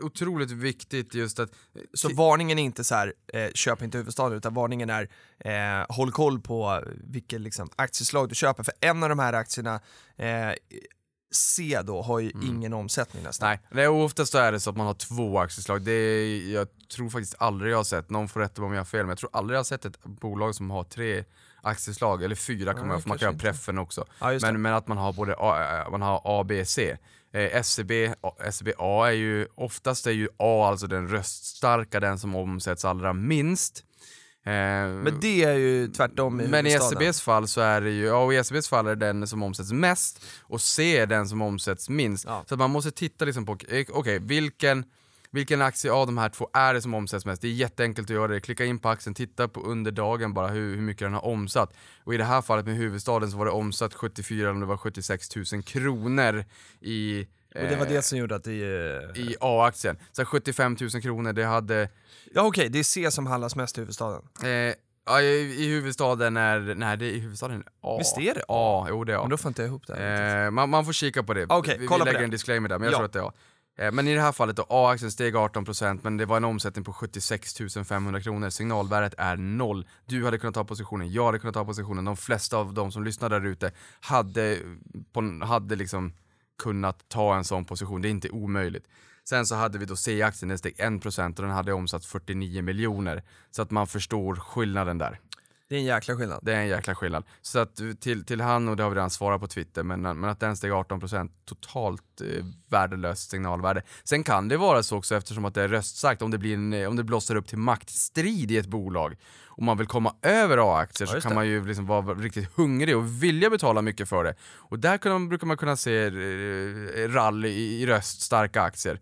otroligt viktigt just att Så varningen är inte så här, eh, köp inte huvudstaden, utan varningen är eh, håll koll på vilket liksom, aktieslag du köper. För en av de här aktierna, eh, C då, har ju ingen omsättning nästan. Nej, det är oftast så är det så att man har två aktieslag. Det är, jag tror faktiskt aldrig jag har sett, någon får rätta mig om jag har fel, men jag tror aldrig jag har sett ett bolag som har tre aktieslag, eller fyra Nej, man för man kan inte. preffen också. Ja, men, men att man har både A, man har A, B, C. Eh, SCB, SCB A är ju, oftast är ju A alltså den röststarka, den som omsätts allra minst. Eh, Men det är ju tvärtom i men i huvudstaden. SCBs fall så är det ju, ja och i SCBs fall är det den som omsätts mest och C är den som omsätts minst. Ja. Så att man måste titta liksom på, eh, okej vilken, vilken aktie av de här två är det som omsätts mest? Det är jätteenkelt att göra det, klicka in på aktien, titta på under dagen bara hur, hur mycket den har omsatt. Och i det här fallet med huvudstaden så var det omsatt 74 eller det var 76 000 kronor i Och det var eh, det som gjorde att det... eh, i A-aktien. Så 75 000 kronor, det hade Ja okej, det är C som handlas mest i huvudstaden. Eh, ja, i, i huvudstaden är, nej det är i huvudstaden A. Visst är det A? Jo det är A. Men då får inte jag ihop det här. Eh, man, man får kika på det. Okej, vi, vi lägger en disclaimer där, men jag Ja. tror att det är A. Eh, Men i det här fallet då, A-aktien steg 18% men det var en omsättning på 76 500 kronor. Signalvärdet är noll. Du hade kunnat ta positionen, jag hade kunnat ta positionen. De flesta av de som lyssnar där ute hade, på, hade liksom kunnat ta en sån position. Det är inte omöjligt. Sen så hade vi då C-aktien, den steg 1% och den hade omsatt 49 miljoner. Så att man förstår skillnaden där. Det är en jäkla skillnad. Det är en jäkla skillnad. Så att till, till han, och det har vi redan svarat på Twitter, men, men att den steg 18% totalt eh, värdelöst signalvärde. Sen kan det vara så också eftersom att det är röstsagt, om det, blir en, eh, om det blossar upp till maktstrid i ett bolag och man vill komma över A-aktier Ja, så kan det. man ju liksom vara riktigt hungrig och vilja betala mycket för det. Och där man, brukar man kunna se eh, rally i, i röststarka aktier.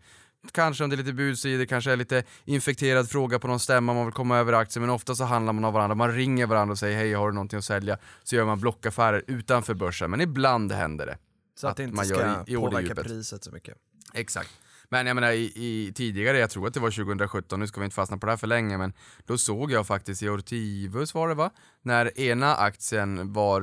Kanske om det är lite budsidor, kanske är lite infekterad fråga på någon stämma, man vill komma över aktier, men ofta så handlar man av varandra. Man ringer varandra och säger hej, har du någonting att sälja? Så gör man blockaffärer utanför börsen, men ibland händer det. Så att, att det inte man ska gör i- i påverka orderdjupet. priset så mycket. Exakt. Men jag menar i, i, tidigare, jag tror att det var 2017, nu ska vi inte fastna på det här för länge, men då såg jag faktiskt i Ortivus var det va? När ena aktien var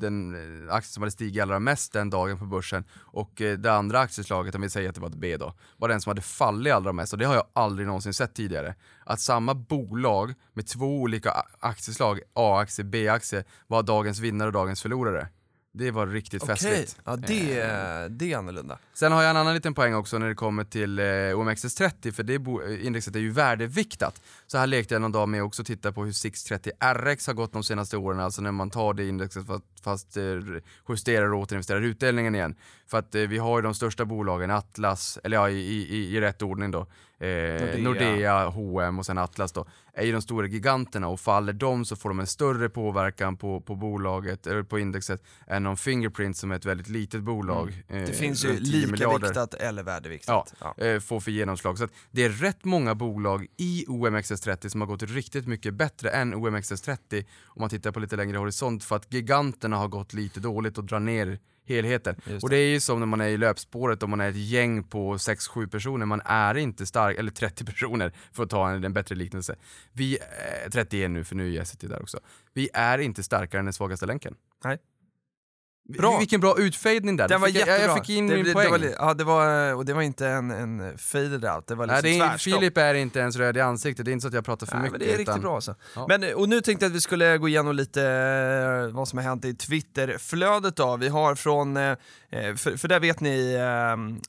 den eh, aktie som hade stigit allra mest den dagen på börsen och eh, det andra aktieslaget, om vi säger att det var ett B då, var den som hade fallit allra mest och det har jag aldrig någonsin sett tidigare. Att samma bolag med två olika aktieslag, A-aktie, B-aktie, var dagens vinnare och dagens förlorare. Det var riktigt Okej, festligt. ja det, Eh, det är annorlunda. Sen har jag en annan liten poäng också när det kommer till eh, OMXS30 för det bo- eh, indexet är ju värdeviktat. Så här lekte jag någon dag med också titta på hur 630 RX har gått de senaste åren, alltså när man tar det indexet fast, fast eh, justerar och återinvesterar utdelningen igen. För att eh, vi har ju de största bolagen, Atlas, eller ja i, i, i rätt ordning då, eh, Nordea. H&M och sen Atlas då, är ju de stora giganterna och faller de så får de en större påverkan på, på bolaget, eller på indexet, än om Fingerprint som är ett väldigt litet bolag. Det eh, finns ju runt 10 lika miljarder viktat eller värdeviktat. Ja. eh, får för genomslag. Så det är rätt många bolag i OMXS30 som har gått riktigt mycket bättre än OMXS30 om man tittar på lite längre horisont för att giganterna har gått lite dåligt och drar ner helheten. Just Och det är ju som när man är i löpspåret om man är ett gäng på 6-7 personer, man är inte stark, eller 30 [laughs] personer för att ta en, en bättre liknelse. Vi, eh, 31 nu för nu är Jessie där också. Vi är inte starkare än den svagaste länken. Nej. Bra. Vilken bra utfadning där. Den var jag, jättebra. jag fick in det, min det, poäng. Det var, ja, det var, och det var inte en, en faded out, det var liksom Nej, det är, tvärstopp. Filip är inte ens röd i ansiktet, det är inte så att jag pratar för Nej, mycket. men det är riktigt utan- bra alltså. Ja. Men, och nu tänkte jag att vi skulle gå igenom lite eh, vad som har hänt i Twitterflödet då. Vi har från, eh, eh, för, för där vet ni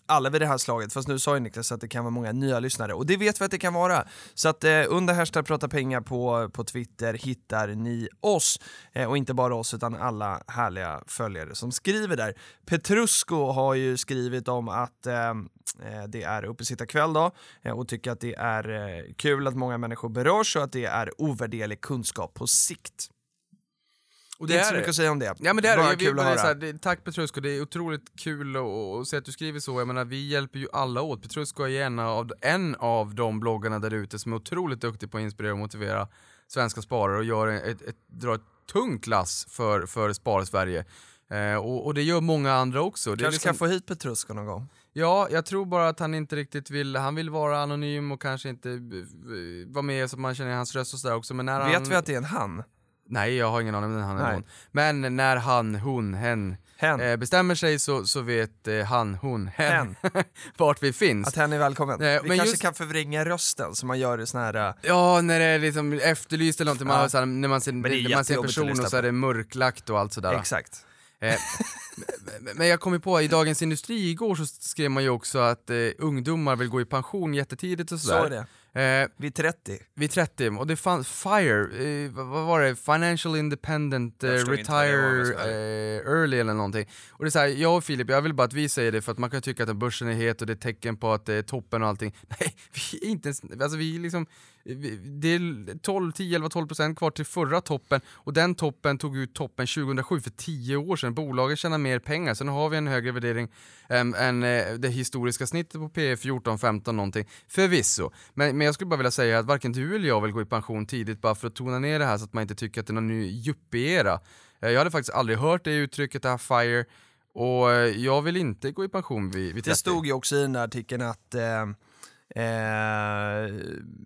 alla vid det här slaget, fast nu sa ju Niklas att det kan vara många nya lyssnare och det vet vi att det kan vara. Så att under hashtag prata pengar på, på Twitter hittar ni oss, och inte bara oss utan alla härliga följare som skriver där. Petrusco har ju skrivit om att eh, eh, det är uppesittarkväll då eh, och tycker att det är eh, kul att många människor berörs och att det är ovärderlig kunskap på sikt. Och det är inte så mycket att säga om det. Ja men det är det. Bara kul att höra. här, det, tack Petrusco, det är otroligt kul att, se att du skriver så. Jag menar, vi hjälper ju alla åt. Petrusco är en av, en av de bloggarna där ute som är otroligt duktig på att inspirera och motivera svenska sparare och gör ett, ett, drar ett tungt lass för, för Spar-Sverige. Eh, och, och det gör många andra också. Det Kanske liksom- kan få hit Petrusco någon gång. Ja, jag tror bara att han inte riktigt vill, han vill vara anonym och kanske inte eh, vara med så man känner hans röst och sådär också. Men när Vet han... vi att det är en han? Nej, jag har ingen aning om han är Nej. hon. Men när han, hon, hen, Hen. eh, bestämmer sig så, så vet eh, han, hon, hen, [laughs] vart vi finns. Att hen är välkommen. Nej, vi kanske just- kan förvränga rösten som man gör i sån här... äh, Ja, när det är liksom efterlyst eller någonting, man Ja. har så här, när man ser, det är när man ser en person och så är det mörklagt och allt sådär. Exakt. Eh, men- jag kom ju på, i Dagens Industri igår så skrev man ju också att eh, ungdomar vill gå i pension jättetidigt och Så sådär. är det. Eh, Vid 30. vid 30, och det fanns FIRE, eh, vad var det? Financial Independent eh, Retire eh, Early eller någonting. Och det är så här, jag och Filip, jag vill bara att vi säger det för att man kan tycka att börsen är het och det är tecken på att det är toppen och allting. [laughs] Nej, vi är inte ens, alltså vi är liksom, vi- det är 12, 10, 11, 12 procent kvar till förra toppen och den toppen tog ut toppen 2007 för 10 år sedan. Bolagen tjänar mer pengar, sen har vi en högre värdering än eh, det historiska snittet på P 14, 15 någonting. Förvisso. Men, men jag skulle bara vilja säga att varken du eller jag vill gå i pension tidigt bara för att tona ner det här så att man inte tycker att det är någon ny yuppie-era. Eh, Jag hade faktiskt aldrig hört det uttrycket, det här FIRE, och eh, jag vill inte gå i pension vid, vid 30. Det stod ju också i den där artikeln att eh, eh,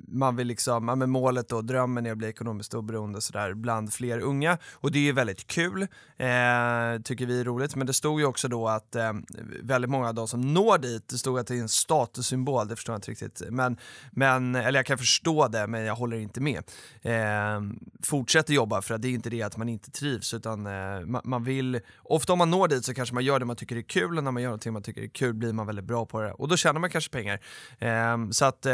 man vill liksom, ja, men målet och drömmen är att bli ekonomiskt oberoende sådär bland fler unga och det är ju väldigt kul, eh, tycker vi är roligt, men det stod ju också då att eh, väldigt många av de som når dit, det stod att det är en statussymbol, det förstår jag inte riktigt, men, men eller jag kan förstå det, men jag håller inte med. Eh, fortsätter jobba för att det är inte det att man inte trivs, utan eh, man, man vill, ofta om man når dit så kanske man gör det man tycker är kul och när man gör någonting man tycker är kul blir man väldigt bra på det och då tjänar man kanske pengar. Eh, Eh, så att, eh,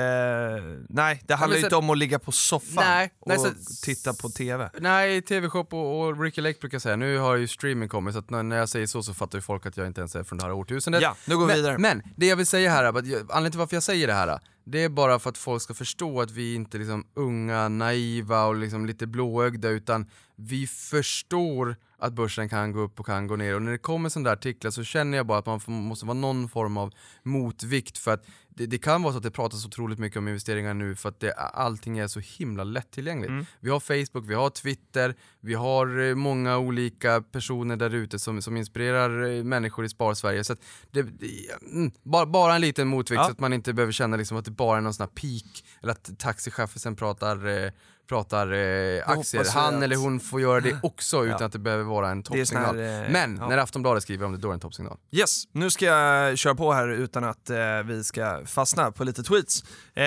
nej, det handlar ju så- inte om att ligga på soffan Nej, och nej, så- titta på TV. Nej, TV-shop och, och Ricky Lake brukar säga, nu har ju streaming kommit så att när när jag säger så så fattar ju folk att jag inte ens är från det här årtusendet. Ja, nu går vi men, vidare. Men det jag vill säga här, anledningen till varför jag säger det här, det är bara för att folk ska förstå att vi inte är liksom unga, naiva och liksom lite blåögda utan vi förstår att börsen kan gå upp och kan gå ner och när det kommer sådana där artiklar så känner jag bara att man måste vara någon form av motvikt för att det, det kan vara så att det pratas otroligt mycket om investeringar nu för att det, allting är så himla lättillgängligt. Mm. Vi har Facebook, vi har Twitter, vi har eh, många olika personer där ute som, som inspirerar eh, människor i Spar-Sverige. Så det, mm, bara, bara en liten motvikt Ja. så att man inte behöver känna liksom att det bara är någon sån här peak eller att taxichauffören pratar, eh, pratar eh, aktier, han att- eller hon får göra det [clears throat] också utan Ja. att det behöver vara en toppsignal. här, eh, Men ja. när Aftonbladet skriver om det, då är det en toppsignal. Yes, nu ska jag köra på här utan att eh, vi ska fastna på lite tweets. Eh,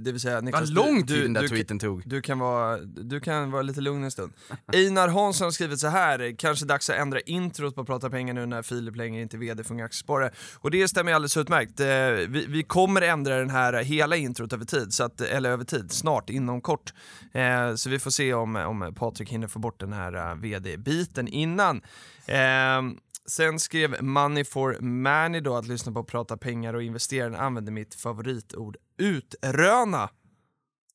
det vill säga Niklas, Vad lång du, tid den där du, tweeten tog. Du kan, vara, du kan vara lite lugn en stund. Einar Hansson har skrivit så här. kanske dags att ändra introt på Prata pengar nu när Filip längre inte är VD för Unga Aktiesparare. Och det stämmer alldeles utmärkt. Eh, vi, vi kommer ändra den här hela introt över tid, så att, eller över tid, snart, inom kort. Eh, så vi får se om, om Patrik hinner få bort den här eh, VD-biten innan. Eh, Sen skrev Money for Many då att lyssna på att prata pengar och investerare använder mitt favoritord utröna.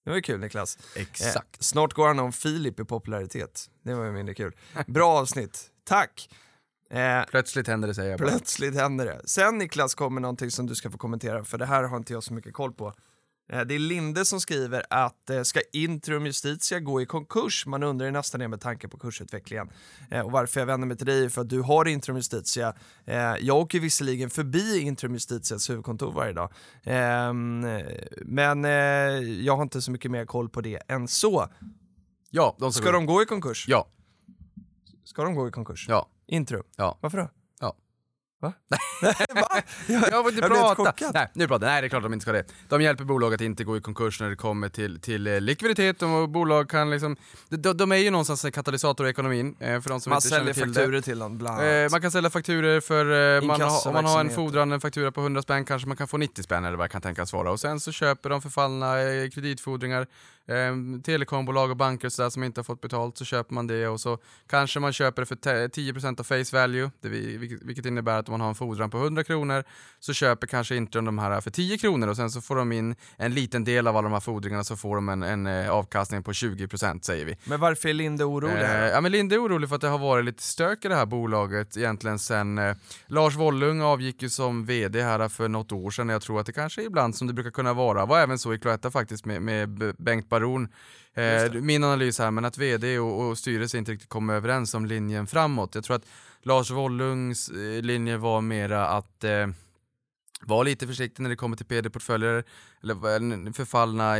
Det var ju kul Niklas. Exakt. Eh, snart går han om Filip i popularitet. Det var ju mindre kul. Bra avsnitt. Tack! Eh, Plötsligt händer det säger jag bara. plötsligt händer det. Sen Niklas kommer någonting som du ska få kommentera, för det här har inte jag så mycket koll på. Eh, det är Linde som skriver att eh, ska Intrum Justitia gå i konkurs? Man undrar ju nästan det med tanke på kursutvecklingen. Eh, och varför jag vänder mig till dig är för att du har Intrum Justitia. Jag åker visserligen förbi Intrum Justitias huvudkontor varje dag. Ehm, men jag har inte så mycket mer koll på det än så. Ja, de Ska de gå i konkurs? Ja, Ska de gå i konkurs? ja, Intrum? ja. Varför då? Va? [laughs] Va? [laughs] Jag, Jag får inte jag prata! Nej, nu pratar Nej, det är klart de inte ska det. De hjälper bolag att inte gå i konkurs när det kommer till, till eh, likviditet och bolag kan liksom... De, de är ju någonstans en katalysator i ekonomin, eh, för de som Man inte säljer till fakturer det. till dem bland Eh, annat. man kan sälja fakturer för, man har, om man har en fordran, en faktura på 100 spänn kanske man kan få 90 spänn eller vad det kan tänkas vara. Och sen så köper de förfallna kreditfordringar, eh, telekombolag och banker och sådär som inte har fått betalt, så köper man det och så kanske man köper det för te- 10% av face value, det vi, vilket, innebär att om man har en fordran på 100 kronor så köper kanske inte de här för 10 kronor och sen så får de in en liten del av alla de här fordringarna så får de en, en eh, avkastning på 20% säger vi. Men varför är Linde orolig? Eh, ja, men Linde är orolig för att det har varit lite stök i det här bolaget egentligen sen eh, Lars Wollung avgick ju som VD här för något år sedan. Jag tror att det kanske är ibland som det brukar kunna vara. var även så i Cloetta faktiskt med, med Bengt Baron. Eh, min analys här, men att VD och, och styrelse inte riktigt kom överens om linjen framåt. Jag tror att Lars Wollungs eh, linje var mera att eh, var lite försiktig när det kommer till PD-portföljer eller eller förfallna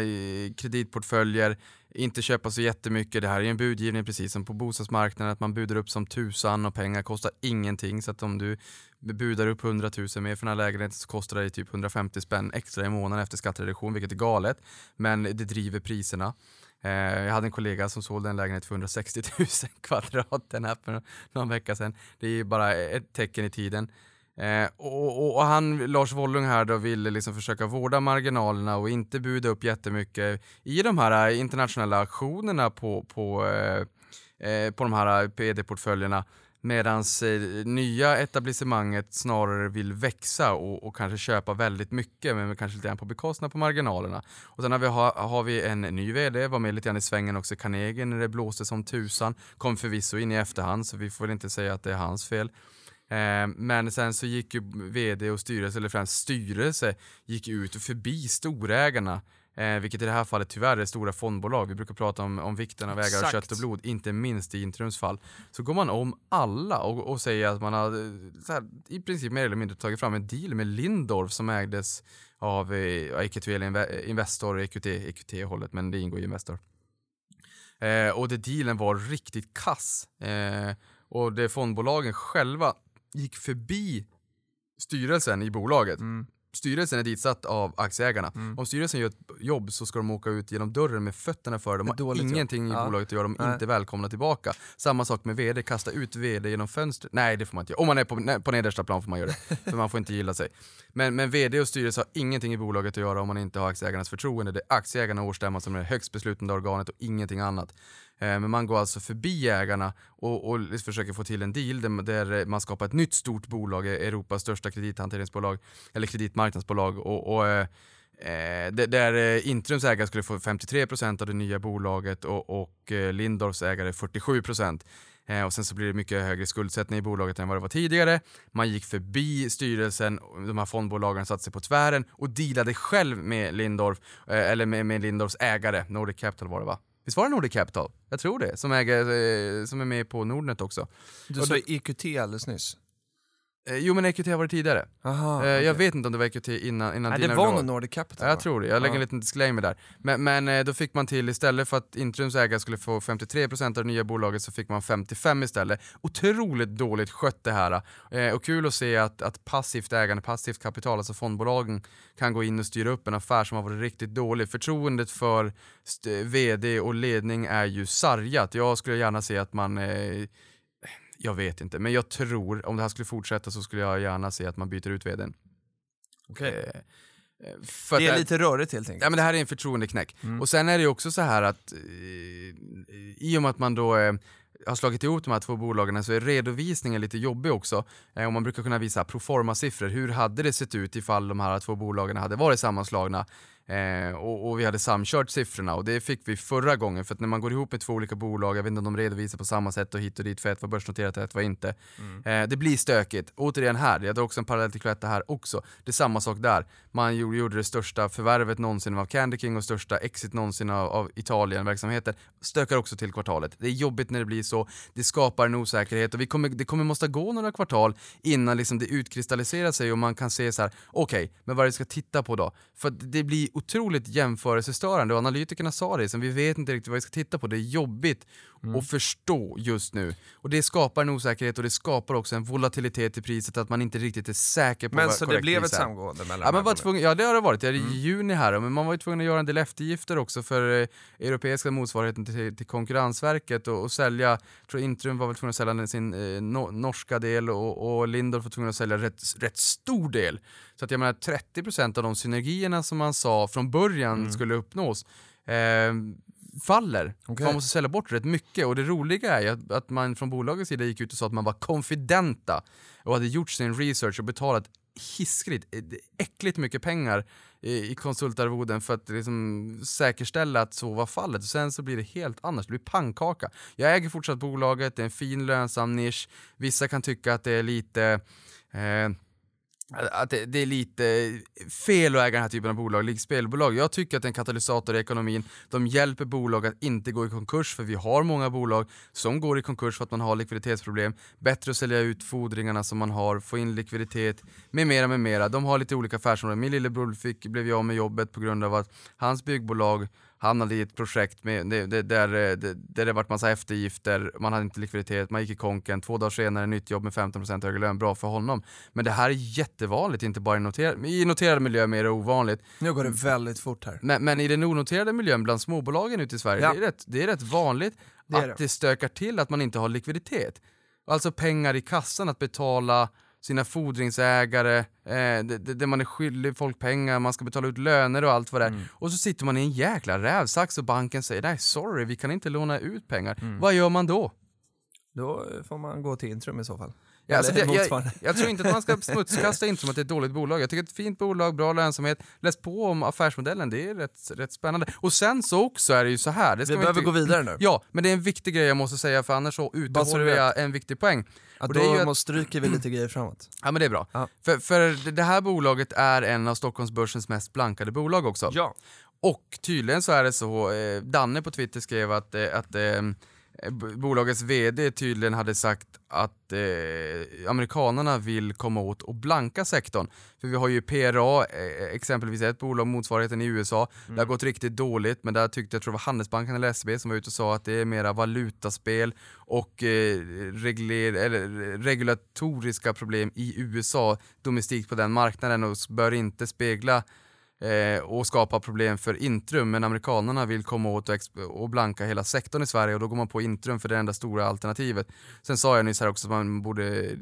kreditportföljer. Inte köpa så jättemycket. Det här är en budgivning precis som på bostadsmarknaden att man budar upp som tusan och pengar kostar ingenting. Så att om du budar upp 100 000 mer för den här lägenheten så kostar det typ 150 spänn extra i månaden efter skattereduktion, vilket är galet. Men det driver priserna. Eh, jag hade en kollega som sålde en lägenhet för 160 000 kvadrat den här för någon vecka sedan. Det är bara ett tecken i tiden. Eh, och, och, och han, Lars Wollung här då ville liksom försöka vårda marginalerna och inte buda upp jättemycket i de här eh, internationella auktionerna på, på, eh, eh, på de här eh, PD-portföljerna. Medan eh, nya etablissemanget snarare vill växa och, och kanske köpa väldigt mycket men kanske lite grann på bekostnad på marginalerna. Och sen har vi, ha, har vi en ny VD, var med lite grann i svängen också i Carnegie när det blåste som tusan. Kom förvisso in i efterhand så vi får väl inte säga att det är hans fel. Eh, men sen så gick ju VD och styrelse, eller främst styrelse, gick ut och förbi storägarna. Eh, vilket i det här fallet tyvärr är stora fondbolag. Vi brukar prata om, om vikten av ägare av kött och blod, inte minst i Intrums fall. Så går man om alla och, och säger att man har eh, här, i princip mer eller mindre tagit fram en deal med Lindorf som ägdes av eh, Investor, EQT, EQT-hållet, men det ingår ju Investor. Eh, och det dealen var riktigt kass. Eh, och det fondbolagen själva gick förbi styrelsen i bolaget. Mm. Styrelsen är ditsatt av aktieägarna. Mm. Om styrelsen gör ett jobb så ska de åka ut genom dörren med fötterna för. De har dåligt jobb. ingenting i bolaget att göra, de är Nej. inte välkomna tillbaka. Samma sak med VD, kasta ut VD genom fönstret. Nej det får man inte göra. Om man är på, på nedersta plan får man göra det, [laughs] för man får inte gilla sig. Men, men VD och styrelse har ingenting i bolaget att göra om man inte har aktieägarnas förtroende. Det är aktieägarna och årsstämman som är det högst beslutande organet och ingenting annat. Eh, men man går alltså förbi ägarna och, och liksom försöker få till en deal där, där man skapar ett nytt stort bolag, eh, Europas största kredithanteringsbolag, eller kreditmarknadsbolag. Och, och, eh, eh där- eh, Intrums ägare skulle få 53% av det nya bolaget och, och eh, Lindorfs ägare 47%. Eh, och sen så blir det mycket högre skuldsättning i bolaget än vad det var tidigare. Man gick förbi styrelsen, de här fondbolagen satte sig på tvären och dealade själv med Lindorf, eh, eller med, med Lindorfs ägare, Nordic Capital var det va? Visst var det Nordic Capital? Jag tror det, som, äger, eh, som är med på Nordnet också. Du Och sa då- EQT alldeles nyss. Eh, jo men EQT har varit tidigare. Aha, Eh, Jag vet inte om det var EQT innan, innan Nej, dina det var nog Nordic Capital Ja, jag tror det. Jag lägger en liten disclaimer där. Men, men eh, då fick man till, istället för att Intrums ägare skulle få 53% av det nya bolaget så fick man 55 istället. Otroligt dåligt skött det här. Och kul att se att, att passivt ägande, passivt kapital, alltså fondbolagen kan gå in och styra upp en affär som har varit riktigt dålig. Förtroendet för VD och ledning är ju sargat. Jag skulle gärna se att man eh, jag vet inte, men jag tror om det här skulle fortsätta så skulle jag gärna se att man byter ut vdn. Okej. Eh, eh, Det är lite rörigt helt enkelt. Ja men det här är en förtroendeknäck. Mm. Och sen är det också så här att eh, i och med att man då eh, har slagit ihop de här två bolagen så är redovisningen lite jobbig också. Eh, och man brukar kunna visa proforma-siffror. Hur hade det sett ut ifall de här två bolagen hade varit sammanslagna? Eh, och, och vi hade samkört siffrorna och det fick vi förra gången för att när man går ihop med två olika bolag, jag vet inte om de redovisar på samma sätt och hit och dit för ett var börsnoterat och ett var inte. Eh, det blir stökigt. Återigen här, jag drar också en parallell till Cloetta här också. Det är samma sak där. Man gjorde, det största förvärvet någonsin av Candy King och största exit någonsin av, av Italien-verksamheten. Stökar också till kvartalet. Det är jobbigt när det blir så, det skapar en osäkerhet och vi kommer, det kommer måste gå några kvartal innan liksom det utkristalliserar sig och man kan se så här: okej, men vad är det vi ska titta på då? För det blir otroligt jämförelsestörande och analytikerna sa det, som vi vet inte riktigt vad vi ska titta på. Det är jobbigt att förstå just nu. Och det skapar en osäkerhet och det skapar också en volatilitet i priset att man inte riktigt är säker på Men vad så det korrekt blev pris ett är. samgående mellan Ja, man var tvungen, ja det har det varit, det är i juni här men man var ju tvungen att göra en del eftergifter också för eh, europeiska motsvarigheten till, till Konkurrensverket och, och sälja, tror Intrum var väl tvungen att sälja sin eh, no, norska del och, och Lindorff var tvungen att sälja rätt, rätt stor del. Så att jag menar 30% av de synergierna som man sa från början Mm. skulle uppnås eh, faller. Okej. Man måste sälja bort rätt mycket och det roliga är att, att man från bolagets sida gick ut och sa att man var konfidenta och hade gjort sin research och betalat hiskeligt, eh, äckligt mycket pengar i, i konsultarvoden för att liksom säkerställa att så var fallet. Och sen så blir det helt annars, det blir pannkaka. Jag äger fortsatt bolaget, det är en fin lönsam nisch. Vissa kan tycka att det är lite eh, att det, det är lite fel att äga den här typen av bolag, likt spelbolag. Jag tycker att det är en katalysator i ekonomin. De hjälper bolag att inte gå i konkurs, för vi har många bolag som går i konkurs för att man har likviditetsproblem. Bättre att sälja ut fordringarna som man har, få in likviditet, med mera, med mera. De har lite olika affärsområden. Min lillebror fick, blev jag av med jobbet på grund av att hans byggbolag hamnade i ett projekt med, det, det, där, eh, det, där det varit massa eftergifter, man hade inte likviditet, man gick i konken, två dagar senare nytt jobb med 15% högre lön, bra för honom. Men det här är jättevanligt, inte bara i, noter, i noterade miljö mer ovanligt. Nu går det väldigt fort här. Men, men i den onoterade miljön bland småbolagen ute i Sverige, Ja. det, är rätt, det är rätt vanligt Det är att det. det stökar till att man inte har likviditet. Alltså pengar i kassan att betala sina fordringsägare, eh, det man är skyldig folk pengar, man ska betala ut löner och allt vad det är. Mm. Och så sitter man i en jäkla rävsax och banken säger nej sorry, vi kan inte låna ut pengar. Mm. Vad gör man då? Då får man gå till Intrum i så fall. Ja, alltså det, jag, jag tror inte att man ska [laughs] smutskasta Intrum att det är ett dåligt bolag. Jag tycker att det är ett fint bolag, bra lönsamhet. Läs på om affärsmodellen, det är rätt, rätt spännande. Och sen så också är det ju så här. Vi behöver inte, gå vidare nu. Ja, men det är en viktig grej jag måste säga för annars så uthåller jag en viktig poäng. Att då ju att- måste stryker vi lite grejer framåt. [clears throat] Ja men det är bra. Ja. För, för det här bolaget är en av Stockholmsbörsens mest blankade bolag också. Ja. Och tydligen så är det så, eh, Danne på Twitter skrev att, eh, att eh, bolagets VD tydligen hade sagt att eh, amerikanerna vill komma åt och blanka sektorn. För vi har ju PRA, eh, exempelvis ett bolag, motsvarigheten i USA, det har gått riktigt dåligt men där tyckte jag tror det var Handelsbanken eller SB som var ute och sa att det är mera valutaspel och eh, regler, eller, regulatoriska problem i USA domestikt på den marknaden och bör inte spegla eh, och skapa problem för Intrum, men amerikanerna vill komma åt och, och blanka hela sektorn i Sverige och då går man på Intrum för det enda stora alternativet. Sen sa jag nyss här också att man borde eh,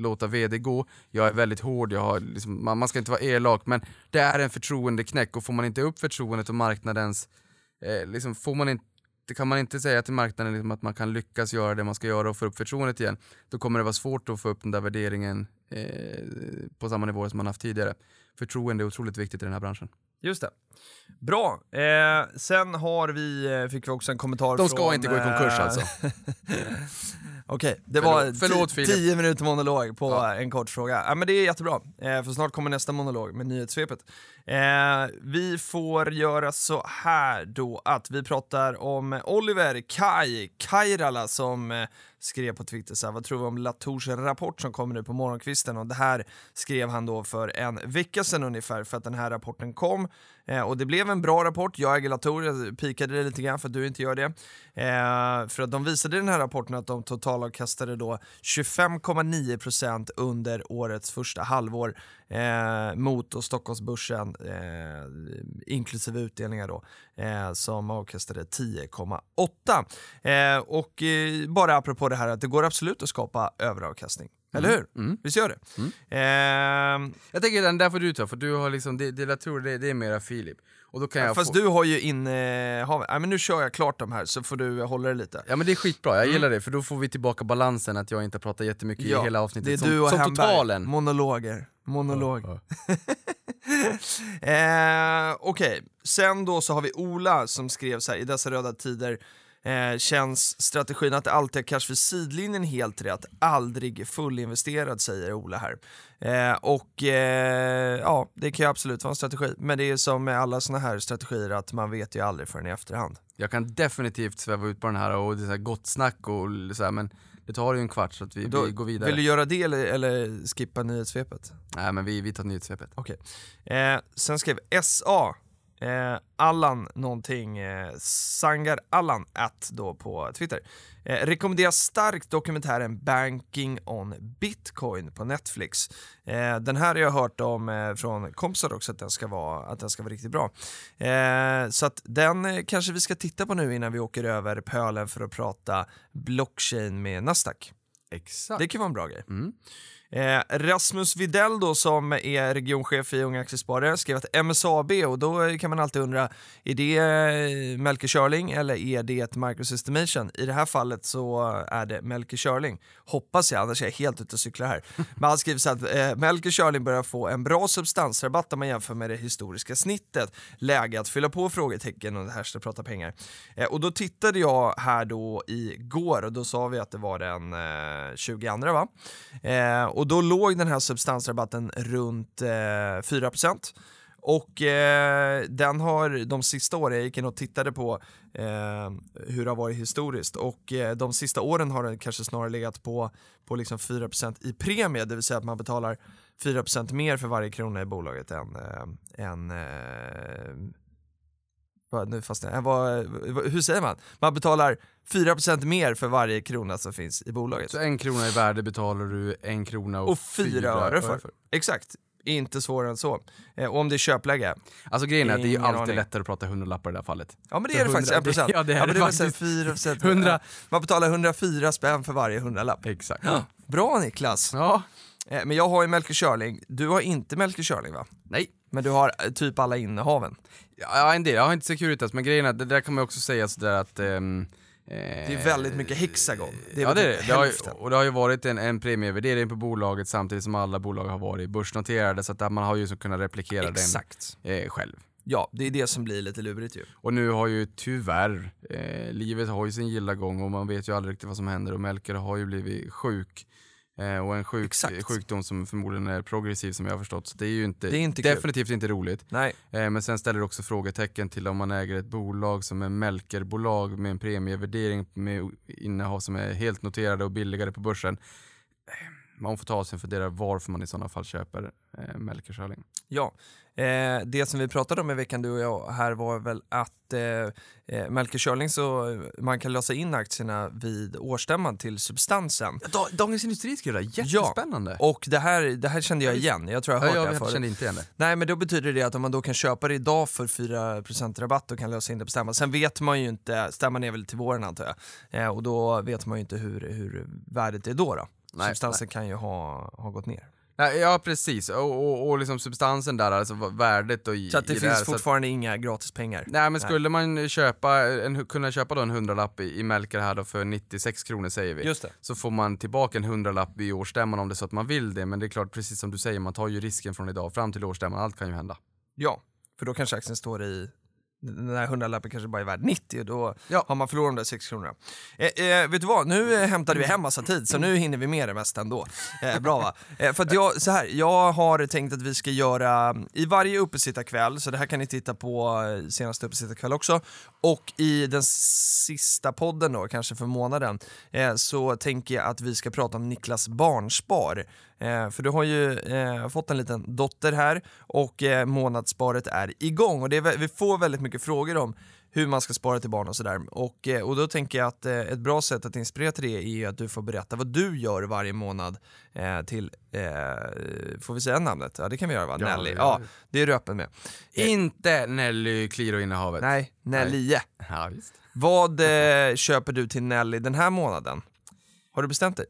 låta VD gå. Jag är väldigt hård, jag har liksom, man, man ska inte vara elak, men det är en förtroendeknäck och får man inte upp förtroendet och marknadens, eh, liksom får man inte det kan man inte säga till marknaden liksom att man kan lyckas göra det man ska göra och få upp förtroendet igen. Då kommer det vara svårt att få upp den där värderingen eh, på samma nivå som man haft tidigare. Förtroende är otroligt viktigt i den här branschen. Just det. Bra. Eh, sen har vi, eh, fick vi också en kommentar De ska från... inte gå i konkurs eh, alltså. [laughs] Okej, det Förlåt- var förlåt, ti- Filip. tio minuter monolog på Ja. en kort fråga. Ja, men det är jättebra, eh, för snart kommer nästa monolog med nyhetssvepet. Eh, vi får göra så här då att vi pratar om Oliver Kaj Kairala som eh, skrev på Twitter så här, vad tror vi om Latours rapport som kommer nu på morgonkvisten? Och det här skrev han då för en vecka sedan ungefär för att den här rapporten kom. Eh, och det blev en bra rapport, jag äger Latour, jag pikade det lite grann för att du inte gör det. Eh, för att de visade i den här rapporten att de totalavkastade då 25,9% under årets första halvår eh, mot då Stockholmsbörsen eh, inklusive utdelningar då eh, som avkastade 10,8. Eh, och eh, bara apropå det här att det går absolut att skapa överavkastning. Eller hur? Mm. Visst gör det? Eh, Jag tänker den där får du ta, för du har liksom, det, det jag tror det, det är mera Filip. Och då kan jag fast få... du har ju innehav... Nej men nu kör jag klart de här så får du hålla det lite. Ja men det är skitbra, jag gillar det för då får vi tillbaka balansen att jag inte pratar jättemycket i hela avsnittet det är som, du och som Hemberg. totalen. Monologer. Monolog. Ja, [laughs] eh, Okej, sen då så har vi Ola som skrev så här, i dessa röda tider eh, känns strategin att alltid ha cash vid sidlinjen helt rätt, aldrig fullinvesterad säger Ola här. Eh, och eh, ja, det kan ju absolut vara en strategi, men det är som med alla såna här strategier att man vet ju aldrig förrän i efterhand. Jag kan definitivt sväva ut på den här och det är så gott snack och så här, men det tar ju en kvart så att vi, Då, vi går vidare. Vill du göra det eller, eller skippa nyhetssvepet? Nej men vi, vi tar nyhetssvepet. Okej. Eh, sen skrev SA, eh, Allan någonting, eh, Sangar Allan at då på Twitter. Eh, rekommenderar starkt dokumentären Banking on Bitcoin på Netflix. Eh, den här har jag hört om eh, från kompisar också att den ska vara, att den ska vara riktigt bra. Eh, så att den eh, kanske vi ska titta på nu innan vi åker över pölen för att prata blockchain med Nasdaq. Exakt. Det kan vara en bra grej. Mm. Eh, Rasmus Videll då som är regionchef i Unga Aktiesparare skrev att MSAB och då kan man alltid undra är det eh, Melker Schörling eller är det ett Microsystemation? I det här fallet så är det Melker Schörling. Hoppas jag, annars är jag helt ute och cyklar här. [laughs] Men han skriver så att eh, Melker Schörling börjar få en bra substansrabatt om man jämför med det historiska snittet. Läge att fylla på frågetecken och det här ska prata pengar. Eh, och då tittade jag här då igår och då sa vi att det var den eh, 22 va? Eh, och då låg den här substansrabatten runt eh, 4%. Och eh, den har de sista åren, jag gick in och tittade på eh, hur det har varit historiskt och eh, de sista åren har den kanske snarare legat på, på liksom 4% i premie, det vill säga att man betalar 4% mer för varje krona i bolaget än, eh, än eh, nu fastnade jag. Vad, hur säger man? Man betalar 4% mer för varje krona som finns i bolaget. Så en krona i värde betalar du en krona och, Och fyra öre för. Exakt. Inte svårare än så. Eh, och om det är köpläge. Alltså grejen är att det är ju alltid aning. lättare att prata hundralappar i det här fallet. Ja men det För är det faktiskt, 100 1%. [laughs] Ja, det är men det det faktiskt. 4%. 100. Ja, Man betalar 104 spänn för varje hundralapp. Exakt. Ja. Bra Niklas! Ja. Eh, Men jag har ju Melker Schörling, du har inte Melker Schörling va? Nej. Men du har eh, typ alla innehaven. Ja, en del. Jag har inte Securitas, men grejen är att det där kan man också säga sådär att... ehm, Det är väldigt mycket Hexagon. Det är ja, det är typ det. det har ju, och det har ju varit en, en premievärdering på bolaget samtidigt som alla bolag har varit börsnoterade, så att man har ju så kunnat replikera Exakt. den eh, själv. Ja, det är det som blir lite lurigt ju. Och nu har ju tyvärr, eh, livet har ju sin gilla gång och man vet ju aldrig riktigt vad som händer och Melker har ju blivit sjuk. Eh, och en sjuk, Exakt. sjukdom som förmodligen är progressiv som jag har förstått. Så det är ju inte, Det är inte kul. definitivt inte roligt. Nej, Eh, men sen ställer det också frågetecken till om man äger ett bolag som är Melkerbolag med en premievärdering med innehav som är helt noterade och billigare på börsen. Eh, Man får ta sig en funderare varför man i sådana fall köper eh, Melker Schörling. ja. Eh, det som vi pratade om i veckan du och jag här var väl att eh, eh, Melker Schörling så man kan lösa in aktierna vid årsstämman till substansen. Dagens Industri skrev det, Ja. jättespännande! Och det här, det här kände jag igen, jag tror jag har Ja, hört jag, det här jag förut. kände inte igen det. Nej men då betyder det att om man då kan köpa det idag för 4% rabatt och kan lösa in det på stämman. Sen vet man ju inte, stämman är väl till våren antar jag, eh, och då vet man ju inte hur, hur värdet är då. då. Nej, Substansen kan ju ha, ha gått ner. Nej, ja precis, och, och, och liksom substansen där, alltså värdet och i, Så att det i finns här, så att- fortfarande inga gratispengar. Nej men skulle man köpa, en, kunna köpa då en hundralapp i, i Melker här då för 96 kronor säger vi. Just det. Så får man tillbaka en hundralapp i årsstämman om det är så att man vill det. Men det är klart, precis som du säger, man tar ju risken från idag fram till årsstämman, allt kan ju hända. Ja, för då kanske aktien står i den där hundralappen kanske bara är värd 90 och då Ja. har man förlorat de där 6 kronorna. Eh, eh, vet du vad, nu eh, hämtade vi hem massa tid så nu hinner vi med det mesta ändå. Eh, bra va? Eh, för att jag, så här, jag har tänkt att vi ska göra, i varje uppesittarkväll, så det här kan ni titta på eh, senaste uppesittarkväll också, och i den sista podden då, kanske för månaden, eh, så tänker jag att vi ska prata om Niklas barnspar. Eh, för du har ju eh, fått en liten dotter här och eh, månadssparet är igång och det är, vi får väldigt mycket frågor om hur man ska spara till barn och sådär. Och, eh, och då tänker jag att eh, ett bra sätt att inspirera till det är ju att du får berätta vad du gör varje månad eh, till, får vi säga namnet? Ja det kan vi göra va? Ja, Nelly. Ja, det är du öppen med. Inte Nelly Qliro-innehavet. Nej, Nelly. Ja, visst. Vad [laughs] köper du till Nelly den här månaden? Har du bestämt dig?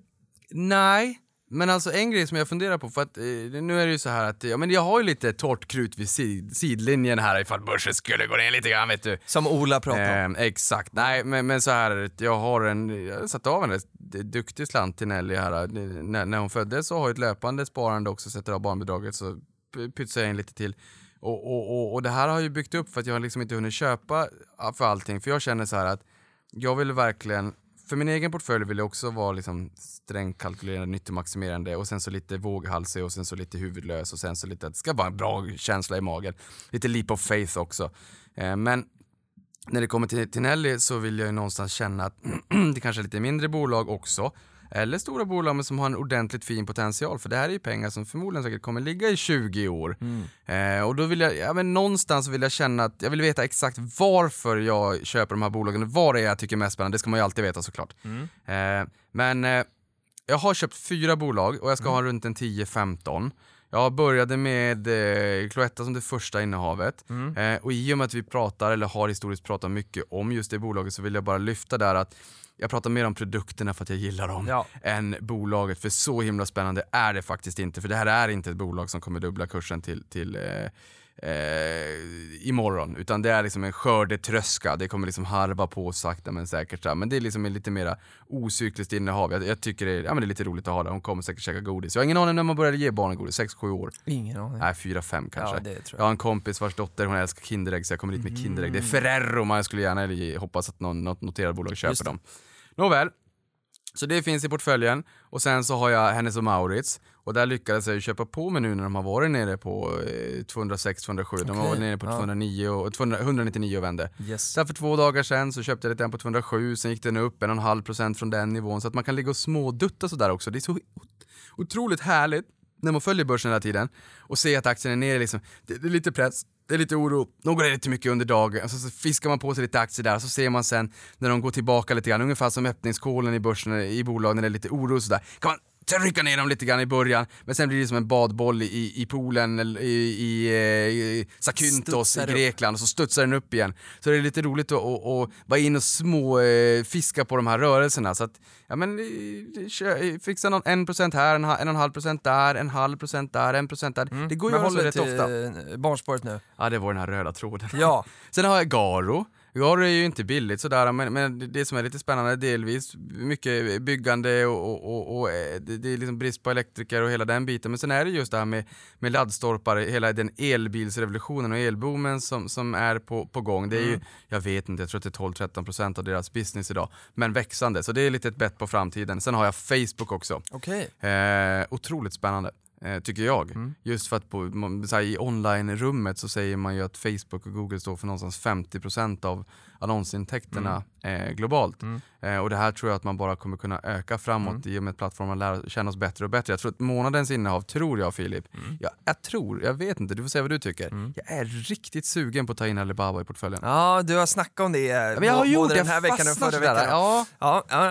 Nej, men alltså en grej som jag funderar på, för att eh, nu är det ju så här att ja, men jag har ju lite torrt krut vid sid, sidlinjen här ifall börsen skulle gå ner lite grann vet du. Som Ola pratar om. Eh, exakt, nej men, men så här, jag har en, jag har satt av en rätt duktig slant till Nelly här. Eh, När, när hon föddes så har jag ett löpande sparande också, sätter av barnbidraget så pytsar jag in lite till. Och, och, och, och det här har ju byggt upp för att jag har liksom inte hunnit köpa ja, för allting, för jag känner så här att jag vill verkligen, för min egen portfölj vill jag också vara liksom strängt kalkylerande, nyttomaximerande och sen så lite våghalsig och sen så lite huvudlös och sen så lite, det ska vara en bra känsla i magen. Lite leap of faith också. Eh, men när det kommer till, till Nelly så vill jag ju någonstans känna att [clears throat] det kanske är lite mindre bolag också. Eller stora bolag men som har en ordentligt fin potential. För det här är ju pengar som förmodligen säkert kommer ligga i 20 år. Eh, och då vill jag, ja men någonstans vill jag känna att jag vill veta exakt varför jag köper de här bolagen. Vad det är jag tycker är mest spännande, det ska man ju alltid veta såklart. Eh, men eh, jag har köpt fyra bolag och jag ska ha runt en 10-15. Jag började med eh, Cloetta som det första innehavet. Eh, och i och med att vi pratar, eller har historiskt pratat mycket om just det bolaget så vill jag bara lyfta där att jag pratar mer om produkterna för att jag gillar dem Ja. än bolaget. För så himla spännande är det faktiskt inte. För det här är inte ett bolag som kommer dubbla kursen till, till eh, eh, imorgon. Utan det är liksom en skördetröska. Det kommer liksom harva på sakta men säkert. Men det är liksom en lite mera ocykliskt innehav. Jag, jag tycker det är, ja, men det är lite roligt att ha det. Hon kommer säkert käka godis. Jag har ingen aning när man började ge barnen godis. 6-7 år. Ingen aning. Nej, 4-5 kanske. Ja, det tror jag. Jag har en kompis vars dotter hon älskar Kinderägg så jag kommer dit med Kinderägg. Det är Ferrero, man skulle gärna hoppas att någon, något noterat bolag köper Just dem. Nåväl, så det finns i portföljen och sen så har jag Hennes och Mauritz och där lyckades jag ju köpa på mig nu när de har varit nere på eh, 206-207. De har Okej, varit nere på ja. 209 och 200, 199 och vände. Yes. Sen för två dagar sedan så köpte jag lite på 207, sen gick den upp en och en halv procent från den nivån så att man kan ligga och smådutta sådär också. Det är så otroligt härligt när man följer börsen hela tiden och ser att aktien är nere liksom. Det, det är lite press, det är lite oro, de går ner lite mycket under dagen, så, så fiskar man på sig lite aktier där och så ser man sen när de går tillbaka lite grann, ungefär som öppningskolen i börsen i bolag när det är lite oro och sådär. Kan man trycka ner dem lite grann i början, men sen blir det som en badboll i, i poolen eller i, i, eh, i Zakynthos i Studsar upp. Grekland och så studsar den upp igen. Så det är lite roligt att, att, att vara in och små eh, fiska på de här rörelserna. Så att, ja men, eh, fixa någon en procent här, en, en och en halv procent där, en halv procent där, en procent där. Det går ju Men att håll göra så dig rätt till ofta. eh, barnspåret nu. Ja, det var den här röda tråden. Ja. [laughs] Sen har jag Garo. Garo är ju inte billigt sådär, men, men det som är lite spännande delvis, mycket byggande och, och, och, och eh, det, det är liksom brist på elektriker och hela den biten. Men sen är det just det här med, med laddstolpar, hela den elbilsrevolutionen och elboomen som, som är på, på gång. Det är ju, jag vet inte, jag tror att det är 12-13% av deras business idag, men växande. Så det är lite ett bett på framtiden. Sen har jag Facebook också. Okej. Eh, otroligt spännande. Eh, tycker jag. Mm. Just för att på, här, i online-rummet så säger man ju att Facebook och Google står för någonstans 50% av annonsintäkterna Mm. eh, globalt. Eh, och det här tror jag att man bara kommer kunna öka framåt Mm. i och med att plattformen lär känna oss bättre och bättre. Jag tror att månadens innehav, tror jag Filip, Mm. jag, jag tror, jag vet inte, du får säga vad du tycker. Jag är riktigt sugen på att ta in Alibaba i portföljen. Ja, du har snackat om det eh, men jag har gjort både den här veckan och förra veckan. Ja. Ja, ja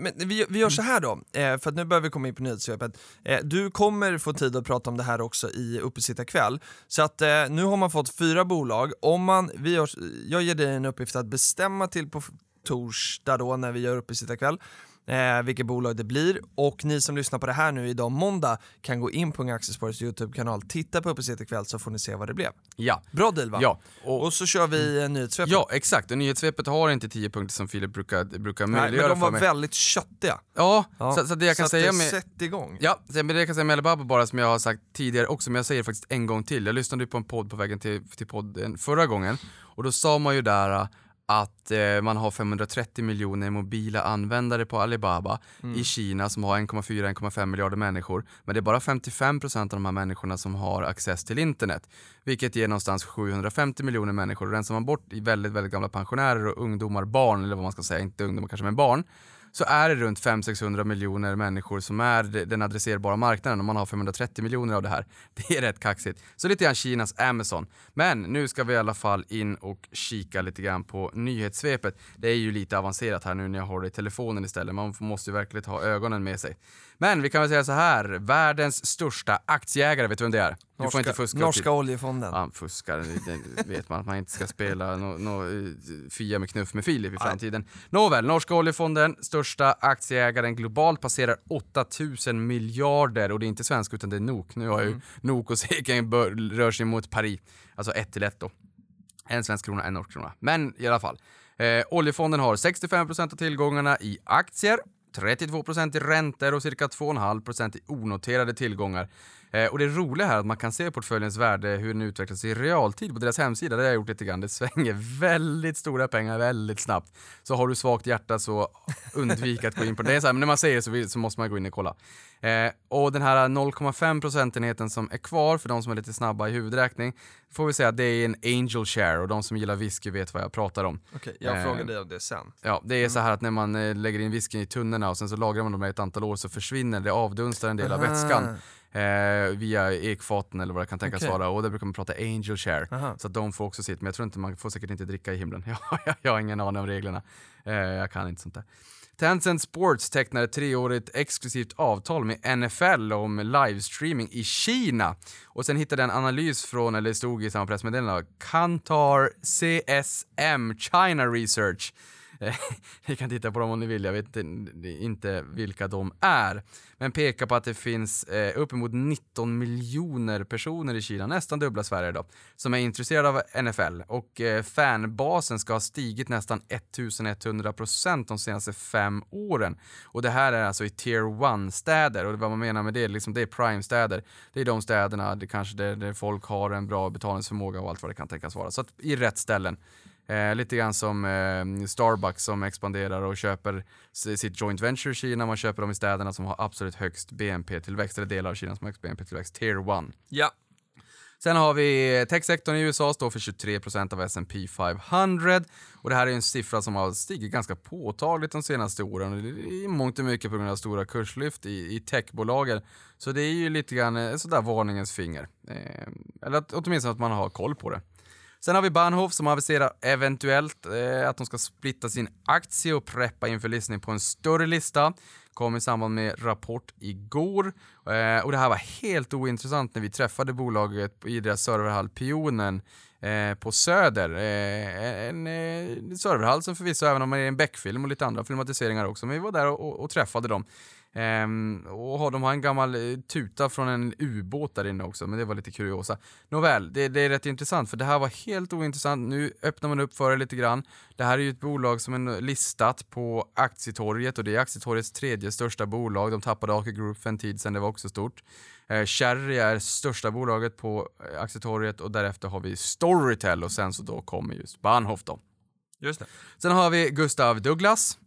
men vi, vi gör så här då, eh, för att nu börjar vi komma in på nyhetssvepet. Eh, du kommer få tid att prata om det här också i Uppesittarkväll. Så att eh, nu har man fått fyra bolag. Om man, vi gör, jag ger dig en uppgift att bestämma till på, torsdag då när vi gör uppesittarkväll eh, vilket bolag det blir. Och ni som lyssnar på det här nu idag måndag kan gå in på Unga Aktiespararens YouTube-kanal, titta på Uppesittarkväll så får ni se vad det blev. Ja. Bra deal va? Ja. Och, och så kör vi eh, nyhetssvepet. Ja, exakt. Och nyhetssvepet har inte 10 punkter som Filip brukar, brukar Nej, möjliggöra men de var mig. väldigt köttiga. Ja, Ja. Så, så det jag kan så säga med... Sätt igång. Ja, så- men det jag kan säga med Alibaba bara som jag har sagt tidigare också, men jag säger det faktiskt en gång till. Jag lyssnade ju på en podd på vägen till, till podden förra gången och då sa man ju där att eh, man har 530 miljoner mobila användare på Alibaba i Kina som har 1,4-1,5 miljarder människor. Men det är bara 55% av de här människorna som har access till internet. Vilket ger någonstans 750 miljoner människor. Och rensar man bort i väldigt, väldigt gamla pensionärer och ungdomar, barn eller vad man ska säga, inte ungdomar kanske men barn så är det runt 500-600 miljoner människor som är den adresserbara marknaden och man har 530 miljoner av det här. [laughs] Det är rätt kaxigt. Så lite grann Kinas Amazon. Men nu ska vi i alla fall in och kika lite grann på nyhetssvepet. Det är ju lite avancerat här nu när jag har det i telefonen istället. Man måste ju verkligen ha ögonen med sig. Men vi kan väl säga så här, världens största aktieägare, vet du vem det är? Du får inte fuska. Norska till- oljefonden. Ja, han fuskar, det vet man att man inte ska spela no, no, Fia med knuff med Filip i framtiden. Nåväl, Norska oljefonden, största aktieägaren globalt, passerar 8000 miljarder och det är inte svensk utan det är NOK. Nu har ju NOK och SEK bör- rör sig mot Paris, alltså 1 till 1 då. En svensk krona, en norsk krona. Men i alla fall. Eh, oljefonden har 65% av tillgångarna i aktier, 32% i räntor och cirka 2,5% i onoterade tillgångar. Eh, och det roliga här är att man kan se portföljens värde, hur den utvecklas i realtid på deras hemsida. Det har jag gjort lite grann. Det svänger [laughs] väldigt stora pengar väldigt snabbt. Så har du svagt hjärta så undvik att gå in på det. det är så här, men när man säger så, vill, så måste man gå in och kolla. Eh, och den här 0,5 procentenheten som är kvar för de som är lite snabba i huvudräkning får vi säga att det är en angel share och de som gillar whisky vet vad jag pratar om. Okej, jag Eh, frågar dig om det sen. Ja, det är så här att när man eh, lägger in whiskyn i tunnorna och sen så lagrar man dem i ett antal år så försvinner det, avdunstar en del av vätskan eh, via ekfaten eller vad det kan tänkas Okej. vara och där brukar man prata angel share. Aha. Så att de får också sitt, men jag tror inte man får säkert inte dricka i himlen. [laughs] Jag, jag, jag har ingen aning om reglerna. Eh, jag kan inte sånt där. Tencent Sports tecknar ett treårigt exklusivt avtal med NFL om livestreaming i Kina. Och sen hittade jag en analys från, eller stod i samma pressmeddelande, Kantar CSM China Research. [laughs] Ni kan titta på dem om ni vill, jag vet inte, inte vilka de är. Men pekar på att det finns eh, uppemot 19 miljoner personer i Kina, nästan dubbla Sverige då, som är intresserade av NFL. Och eh, fanbasen ska ha stigit nästan 1100 procent de senaste fem åren. Och det här är alltså i tier 1-städer. Och vad man menar med det, liksom, det är prime-städer. Det är de städerna det kanske där, där folk har en bra betalningsförmåga och allt vad det kan tänkas vara. Så att i rätt ställen. Eh, lite grann som eh, Starbucks som expanderar och köper sitt joint venture i Kina. Man köper dem i städerna som har absolut högst BNP-tillväxt, eller delar av Kina som har högst BNP-tillväxt. Tier 1. Ja. Sen har vi techsektorn i USA, står för 23% av S&P 500 och det här är en siffra som har stigit ganska påtagligt de senaste åren det är i mångt och mycket på grund av stora kurslyft i, i techbolagen. Så det är ju lite grann eh, sådär varningens finger. Eh, eller att, åtminstone att man har koll på det. Sen har vi Bahnhof som aviserar eventuellt eh, att de ska splitta sin aktie och preppa inför listning på en större lista. Kom i samband med rapport igår. Eh, och det här var helt ointressant när vi träffade bolaget i deras serverhall Pionen eh, på Söder. Eh, en eh, serverhall som förvisso även om det är en Beck-film och lite andra filmatiseringar också. Men vi var där och, och, och träffade dem. Ehm, och har- de har en gammal eh, tuta från en ubåt där inne också, men det var lite kuriosa. Nåväl, det, det är rätt intressant för det här var helt ointressant. Nu öppnar man upp för det lite grann. Det här är ju ett bolag som är listat på Aktietorget och det är Aktietorgets tredje största bolag. De tappade Aker Group för en tid sedan, det var också stort. Eh, Cherry är största bolaget på eh, Aktietorget och därefter har vi Storytel och sen så då kommer just Bahnhof då. Just det. Sen har vi Gustav Douglas.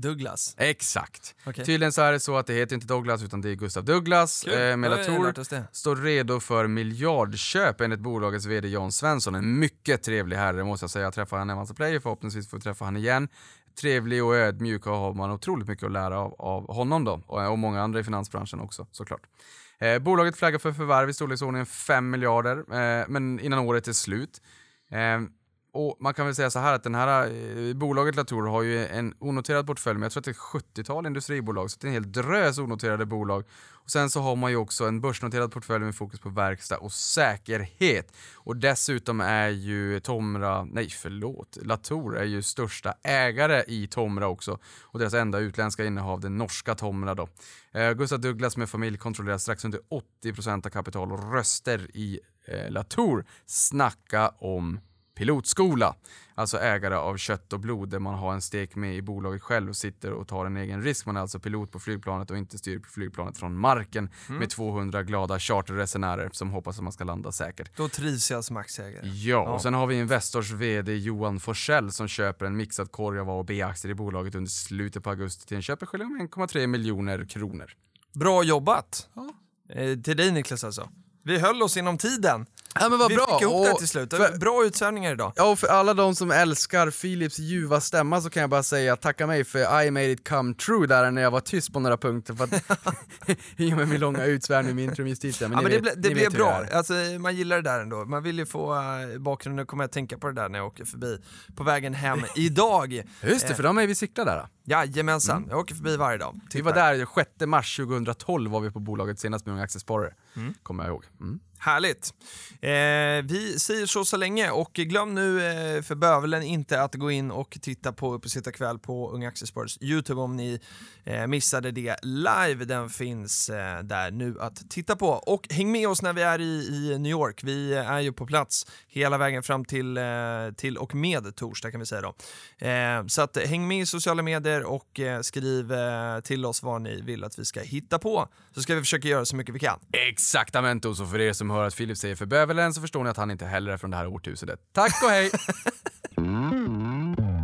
Douglas. Exakt. Okej. Tydligen så är det så att det heter inte Douglas utan det är Gustav Douglas. Kul. Eh, Melator står redo för miljardköp enligt bolagets VD John Svensson. En mycket trevlig herre måste jag säga. Jag träffade honom när han var player, förhoppningsvis får vi träffa honom igen. Trevlig och ödmjuk och har man otroligt mycket att lära av, av honom då. Och, och många andra i finansbranschen också såklart. Eh, bolaget flaggar för förvärv i storleksordningen 5 miljarder, eh, men innan året är slut. Eh, och man kan väl säga så här att den här eh, bolaget Latour har ju en onoterad portfölj med, jag tror att det är 70-tal industribolag, så det är en hel drös onoterade bolag. Och sen så har man ju också en börsnoterad portfölj med fokus på verkstad och säkerhet. Och dessutom är ju Tomra, nej förlåt, Latour är ju största ägare i Tomra också. Och deras enda utländska innehav, det norska Tomra då. Eh, Gustav Douglas med familj kontrollerar strax under 80% av kapital och röster i eh, Latour. Snacka om pilotskola. Alltså ägare av kött och blod där man har en stek med i bolaget själv och sitter och tar en egen risk. Man är alltså pilot på flygplanet och inte styr på flygplanet från marken Mm. med 200 glada charterresenärer som hoppas att man ska landa säkert. Då trivs jag som aktieägare. Ja, och sen har vi Investors VD Johan Forsell som köper en mixad korg av A och B-aktier i bolaget under slutet på augusti till en köpeskilling om 1,3 miljoner kronor. Bra jobbat! Ja. Eh, till dig Niklas alltså. Vi höll oss inom tiden. Ja men vad Vi bra! fick ihop det Och till slut. för- Bra utsvävningar idag. Ja, och för alla de som älskar Philips ljuva stämma så kan jag bara säga tacka mig för I made it come true där när jag var tyst på några punkter för att [laughs] i och med min långa utsvärning med Intrum Justitia. ja, men det, vet- ble, det blev det bra. Alltså, man gillar det där ändå. Man vill ju få uh, bakgrunden, kommer jag tänka på det där när jag åker förbi på vägen hem [laughs] idag. Just det, för de är vi cyklar där. Jajamensan, jag åker förbi varje dag. Vi var där 6 mars 2012 var vi på bolaget senast med Unga Aktiesparare. Kommer jag ihåg. Mm. Härligt. Eh, vi säger så så länge och glöm nu eh, för bövelen inte att gå in och titta på Uppesittarkväll på Unga Aktiesparares YouTube om ni eh, missade det live. Den finns eh, där nu att titta på. Och häng med oss när vi är i, i New York. Vi är ju på plats hela vägen fram till, eh, till och med torsdag kan vi säga då. Eh, så att häng med i sociala medier och eh, skriv eh, till oss vad ni vill att vi ska hitta på. Så ska vi försöka göra så mycket vi kan. Exaktamente, och så för er som som hör att Filip säger för bövelen så förstår ni att han inte heller är från det här årtusendet. Tack och hej! [laughs]